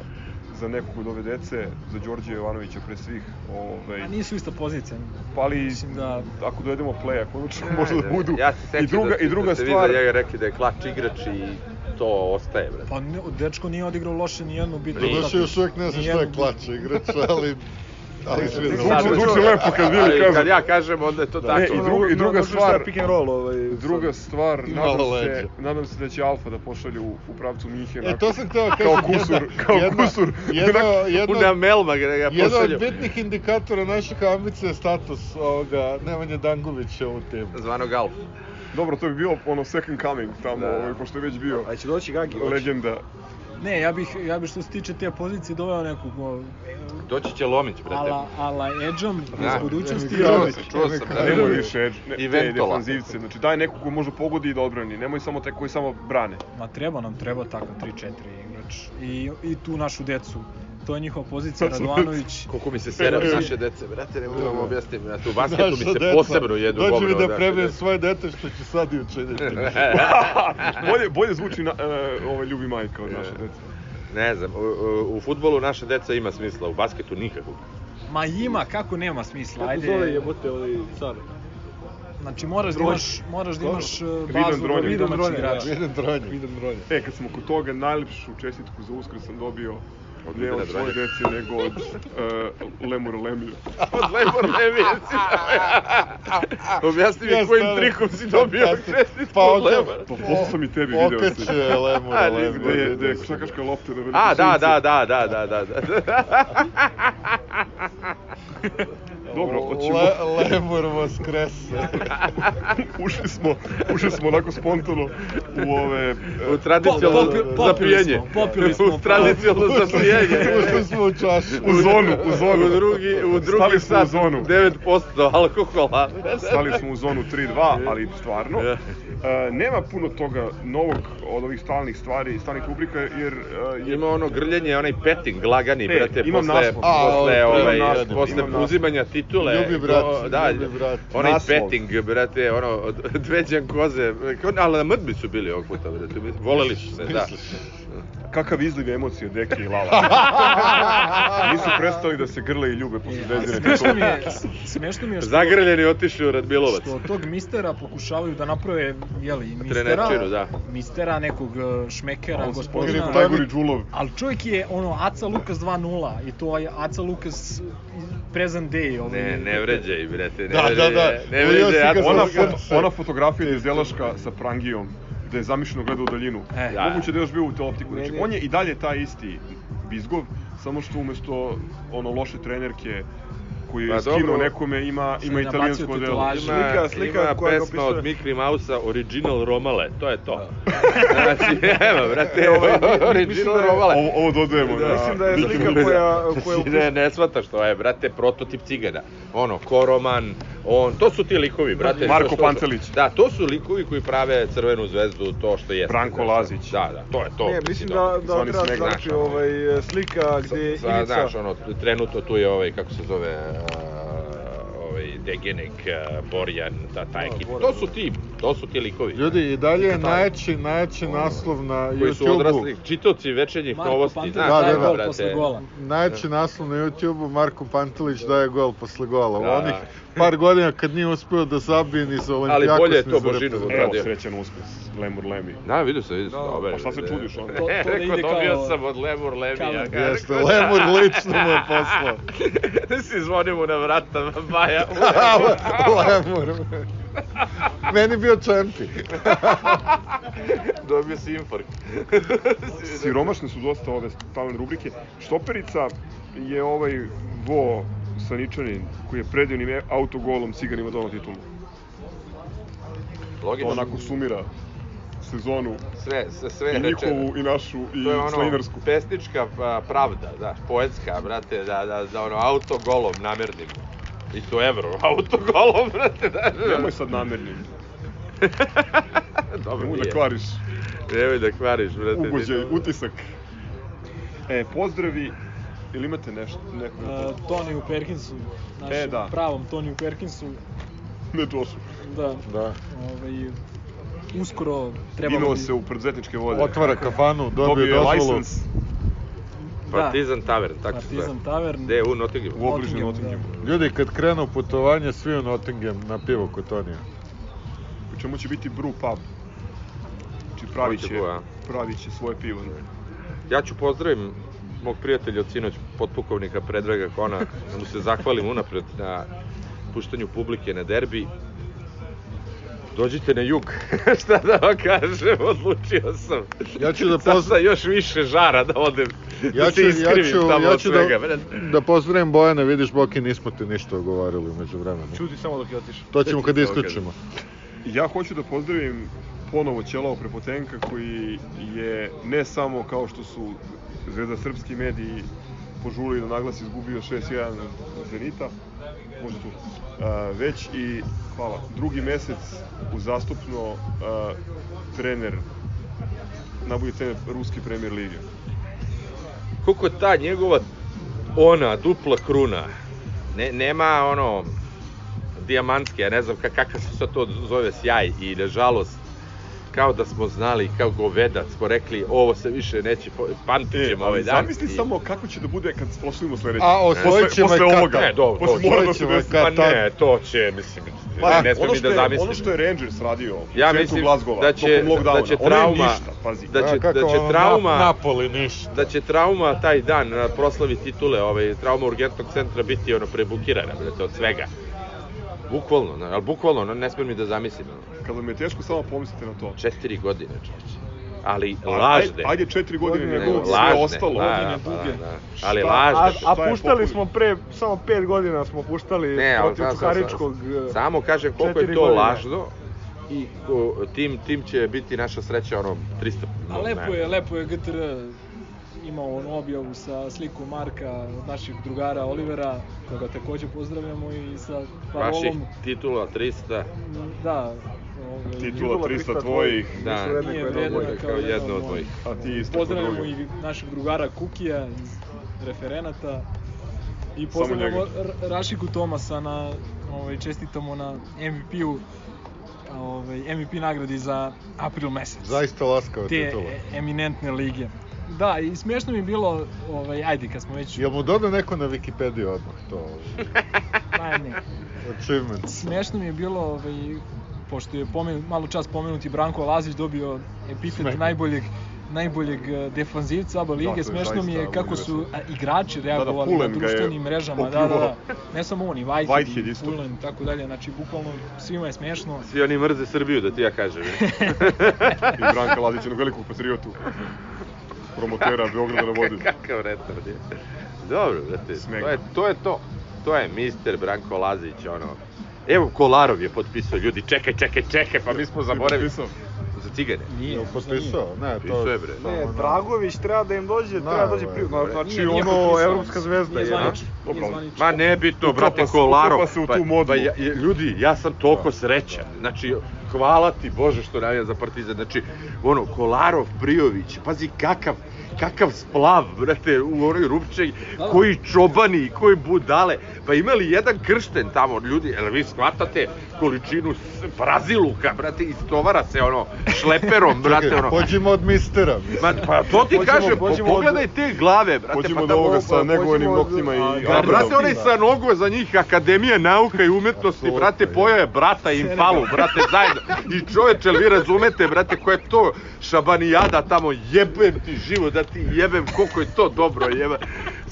za nekog od ove dece, za Đorđe Jovanovića pre svih. Ovaj, A nisu ista pozicija. pa ali Mislim da- ako dovedemo playa, konačno možda da Ajde, budu. Ja se sećam I druga, da, ste- i druga da ste stvar, vi za njega rekli da je klač igrač i to ostaje, brate. Pa ne, dečko nije odigrao loše ni jednu bitnu Nije. Doduše još uvijek ne znam šta je klača igrač, ali... Ali svi Zvuči- zvuči lepo kad Vili Ali kaže. kad ja kažem, onda je to tako. Ne, i druga, i druga stvar, pick and roll, ovaj, druga stvar, nadam se, leđa. nadam se da će Alfa da pošalju u, u pravcu Minhena. E, to sam hteo kažem. Kao kusur, jedna, kao jedna, kusur. Jedno, [laughs] jedno, Una melma ga ga jedan od bitnih indikatora naših ambicija je status ovoga Nemanja Dangubića u timu. Zvanog Alf. Dobro, to bi bio ono second coming tamo, Da. ovaj, pošto je već bio A će doći Gagi, hoće. legenda. Ne, ja bih, ja bih što se tiče te pozicije doveo nekog o, Doći će Lomić, brate. ala, ala Edgeom Da. iz budućnosti. Ja, Čuo sam, čuo sam. da. Nemoj više edge, ne, I te Ventola. defanzivce. Znači daj nekog ko može pogodi i da odbrani. Nemoj samo te koji samo brane. Ma treba nam, treba tako 3-4 igrač. I, I tu našu decu. To je njihova pozicija, Radovanović. Koliko mi se sere od naše dece, brate, ne mogu da vam objasnim. Brate, u basketu mi se posebno jedu Dođi govno mi od da naše prebijem dece. svoje dete što će sad i učiniti. [laughs] bolje, bolje zvuči na, e, ovaj ljubi majka od naše dece. Ne znam, u, u, futbolu naša deca ima smisla, u basketu nikakvog. Ma ima, kako nema smisla, Kako ajde. zove jebote ovaj car? Znači moraš da imaš, moraš da imaš uh, Vidan bazu Vidan domaćih Dronje, da. Vidim dronje. Vidim dronje. E, kad smo kod toga, najlepšu čestitku za uskrs sam dobio Od ne od svoje dece, nego od uh, Lemura Lemija. [laughs] Od Lemor Levijeci. Objasni mi Jeste, kojim da. trikom si dobio čestitku Pa od Lemora. Pa poslao sam i tebi video. Okače lemur, lemur. Gde je, gde je košakaška lopta na veliku A, da, sunce. da, da, da, da, da, da. [laughs] [laughs] Dobro, hoćemo... Le, lemur vaskrese. [laughs] ušli smo, ušli smo onako spontano u ove... U tradicionalno Po- popi- popili zapijanje. smo, popili smo, U tradicionalno zapijanje. Ušli smo u čašu. U zonu, u zonu. U drugi, u drugi Stali smo u sat zonu. 9% alkohola. Stali smo u zonu 3-2, ali stvarno. E, nema puno toga novog od ovih stalnih stvari, stalnih rubrika, jer e, je Ima ono grljenje, onaj petting lagani, E, brate, posle, posle, imam ovaj, naslov, posle imam naslov. Titule. Ljubi brat, to- da, ljubi brat. Onaj Naslov. petting, brate, ono, od- dve džankoze, ali na mrtbi su bili ovog puta, brate, voleli su se, da. kakav izliv emocije od Deke i Lala. [laughs] Nisu prestali da se grle i ljube posle zvezdine Smešno mi je, smešno mi je što, Zagrljeni otišli u Radmilovac. što od tog mistera pokušavaju da naprave, jeli, mistera, Treneračinu, da. mistera nekog uh, šmekera, gospodina. najgori džulov. Ali čovjek je ono Aca Lukas 2.0 i to je Aca Lukas present day. Ne, ne vređaj, brate, ne Da, da, vređaj, da. ne Ujeo si vređaj, ja Ona, foto, ona fotografija iz Delaška sa Prangijom, gde je zamišljeno gleda u daljinu. E. Da. Moguće da je još bio u teleoptiku. Znači, on je i dalje taj isti Bizgov, samo što umesto ono loše trenerke koji je Pa skinuo nekome, ima, ima italijansko delo. Ima, Slika- slika ima koja pesma opisuje. od Mikri Mausa, Original Romale, to je to. Znači, [laughs] evo, brate, ovaj, [laughs] mi- mislim Original da je- Romale. Ovo, ovo dodajemo na... Mislim da je slika koja, koja [laughs] Znači, ne, ne shvataš to je, brate, prototip cigana. Ono, Koroman, on, to su ti likovi, brate. Marko što- što- Pantelić. Da, to su likovi koji prave Crvenu zvezdu, to što jeste. Branko. Lazić. Da, da, to je to. Ne, mislim da, da Zvani treba znači ovaj, slika gde Ivica... znaš, ono, trenutno tu je ovaj, kako se zove, ovaj, Degenek, Borjan, ta, ta ekipa. Borjan. To su ti, to su ti likovi. Ljudi, i dalje je najjači, najjači naslov na koji su YouTube-u. odrasli, čitoci večernjih Marko novosti. Pantelić znaš, daje daje da, gol brate. posle gola. Najjači naslov na YouTube-u, Marko Pantelić daje gol posle gola. Da, Onih da. par godina kad nije uspeo da zabije ni za Olimpijakos, bolje je to za Božinovo reprezentaciju. Evo, radio. srećan uspes, Lemur Lemi. Da, vidio sam, vidio sam. Da, dobar je, pa šta se čudiš onda? To- to da [laughs] Rekao, ide dobio kao- sam od Lemur Lemija. kao- Jeste, Lemur lično mu je poslao. [laughs] si zvonio mu na vrata, Baja. [laughs] Lemur. Meni bio čempi. [laughs] Dobio si infarkt. [laughs] Siromašne su dosta ove stalne rubrike. Štoperica je ovaj Vo Saničanin koji je predivnim autogolom ciganima donao titulu. To Logično. onako sumira sezonu Sve, sve, sve i njihovu i našu i To je ono slinarsku. pesnička pravda, da, poetska, brate, da, da, da ono autogolom namernim. I to evro, [laughs] autogolom, brate, da. da. Nemoj sad namernim. [laughs] Dobro, Nemoj da kvariš Nemoj da kvariš, brate. ugođaj, utisak. E, pozdravi. Ili imate nešto? Neko Uh, Toniju Perkinsu, našem E, da. pravom Toniju Perkinsu, Ne Joshu. da, Da. ovaj, uskoro trebalo Inuo se u preduzetničke vode. Otvara kafanu, dobio Dobio je dozvolu. license Da, Partizan Tavern, tako se zove. Partizan Tavern. Gde je u Nottinghamu? u obližnju Nottingham, Nottinghamu. Ljudi, kad krenu putovanje, svi u Nottingham na pivo kod Tonija. U čemu će biti brew pub. Znači pravit Hoće će, pravit će svoje pivo. Ja ću pozdravim mog prijatelja od sinoć, potpukovnika Predraga Kona, da mu se zahvalim unapred na puštanju publike na derbi. Dođite na jug, [laughs] šta da vam kažem, odlučio sam. Ja ću da Sad poz- sa još više žara da odem, Ja da ću, se ja iskrivim ću, tamo ja od ću svega. da, da pozdravim Bojana, vidiš Boki, nismo ti ništa ogovarali umeđu vremenu. Čuti samo dok je otišao. To ćemo kad- isključimo. Ja hoću da pozdravim ponovo Ćelao Prepotenka koji je ne samo kao što su Zvezda Srpski mediji požuli da naglas izgubio 6-1 od Zenita, možda tu, već i, hvala, drugi mesec uzastupno trener, najbolji trener Ruske premier lige. Koliko ta njegova ona dupla kruna ne, nema ono dijamantske, ja ne znam ka- kakav se to zove sjaj i nažalost kao da smo znali, kao govedac smo rekli ovo se više neće, pamtit ćemo ovaj dan. E, zamisli I- samo kako će da bude kad osvojimo sledeći. A osvojit ćemo posle kad- ovoga. Ne, dobro, posle to mora da se desi. kad- Pa ne, to će, mislim, Pazi, ne smem ni da zamislim. ono što je Rangers radio u Ja centru mislim Glazgova, da će, da će trauma, ništa, pazi. da će, da će trauma, Nap- Napoli ništa. da će trauma taj dan na proslavi titule, ovaj, trauma urgentnog centra biti ono prebukirana, brate, od svega. Bukvalno, no, ali bukvalno, no, ne smem ni da zamislim. Ono. Kad vam je teško, samo pomislite na to. Četiri godine, čoveče. Ali A, lažne. Ajde, ajde četiri godine, Godine nego sve lažne, ostalo. da, godine pa, duge. da, ali Šta? lažne. A, a puštali smo pre, samo pet godina smo puštali Ne, ali protiv Čukaričkog. sam, e, samo kažem koliko je to godine. lažno i o, tim, tim će biti naša sreća ono 300 A lepo je, lepo je GTR imao onu objavu sa slikom Marka od naših drugara Olivera, koga takođe pozdravljamo i sa Vaših parolom, titula 300, da, ovaj, Titula 300 300 tvojih, da, Nije koje vredna kao kao jedna od mojih. a ti isto Pozdravljamo i našeg drugara Kukija iz referenata i pozdravljamo Rašiku Tomasa na ovaj čestitamo na MVP-u ovaj MVP nagradi za april mesec. Zaista laskava te titula. e- eminentne lige. Da, i smiješno mi je bilo, ovaj, ajde, kad smo već... Jel mu doda neko na Wikipediju odmah to? [laughs] Pa, ne. Achievement. Smiješno mi je bilo, ovaj, pošto je pomen, malo čas pomenuti Branko Lazić dobio epitet Smeh. najboljeg najboljeg eh, defanzivca ABA Da, lige, je smešno mi je kako su a, igrači reagovali na Pulen ga je društvenim mrežama, da, da, da, ne samo oni, Whitehead, Whitehead i isto. Pulen, tako dalje, znači bukvalno svima je smešno. Svi oni mrze Srbiju, da ti ja kažem. [laughs] I Branka Ladić, jednog velikog patriotu. Promotera Beograda na vodi. [laughs] Kakav retard je. Dobro, brate, to je, to je to. To je mister Branko Lazić, ono. Evo, Kolarov je potpisao, ljudi, čekaj, čekaj, čekaj, pa mi smo zaboravili. potpisao? Za cigane. Nije, potpisao? Ne, to... Je, bre. Ne, Dragović treba da im dođe, Da, treba da dođe pri... Znači ono, evropska zvezda je. zvanično. Ma nebitno, Uklapa brate, Kolarov. uklapa se u Pa- tu modu. Pa, ljudi, ja sam toliko srećan. Znači, hvala ti Bože što navijam za Partizan. Znači, ono, Kolarov, Prijović, pazi kakav, kakav splav, brate, u onoj rupčej, Da, koji čobani, koji budale. Pa imali jedan kršten tamo, ljudi, jel vi shvatate količinu braziluka, brate, istovara se ono, šleperom, [laughs] brate, ono. pođimo od mistera. Ma, pa to ti Pođimo- kažem, pođimo od- pogledaj te glave, brate. Pođimo pa tamo- ovoga sa negovanim od- noktima i... a, A, Gardner. brate, onaj sa nogo za njih, Akademija nauka i umetnosti, brate, pojao je brata i Impalu, brate, zajedno. I čoveče, vi razumete, brate, ko je to šabanijada tamo, jebem ti život, da ti jebem, koliko je to dobro, jebem.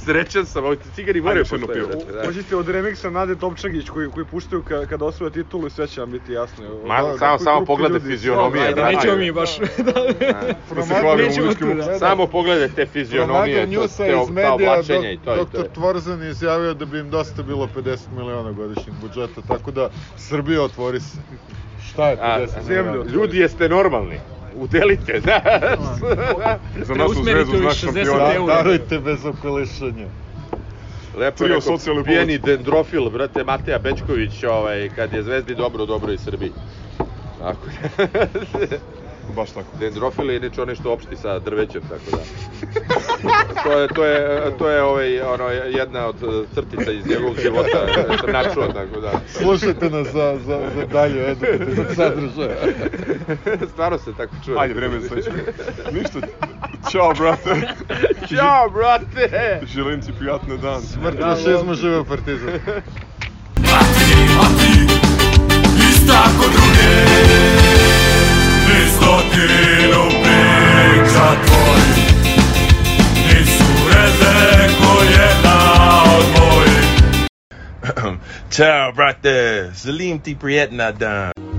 Srećan sam, ovi cigari moraju pivo. brate, da. Pođite od remiksa Nade Topčagić koji, koji puštaju ka, kada osvoje titulu i sve će vam biti jasno. Ma, Da, samo, koji samo pogledaj fizionomije. Ajde, nećemo mi baš... da, [laughs] Da se tu, da. Samo pogledaj te fizionomije, to, Newsa te, iz ta medija, i to i to. doktor Tvorzan je izjavio da bi im dosta bilo 50 miliona godišnjeg budžeta, tako da Srbija otvori se. Šta je 50 A, miliona? ljudi jeste normalni. Udelite, da. Za našu Preusmerite zvezu, za ovih naš 60 šampion. Da, eura. darujte bez okolišanja. Lepo Trio je rekao, pijeni dendrofil, brate, Mateja Bečković, ovaj, kad je zvezdi dobro, dobro i Srbiji. Tako Baš tako. Dendrofil je inače onaj što opšti sa drvećem, tako da. [laughs] to je, to je, to je ovaj, ono, jedna od eh, crtica iz njegovog života, eh, sam načuo, tako da. Slušajte nas za, za, za dalje edukativnog sadržaja. [laughs] Stvarno se tako čuje. Ajde, vreme za sledeće. Ništa. Ćao, brate. Ćao, brate! Želim ti prijatne dan. Smrt fašizmu žive partizan. Ista ko druge stotinu priča tvoj Nisu redne ko jedna od mojih [clears throat] Ciao, brate. Salim ti prijetna dan.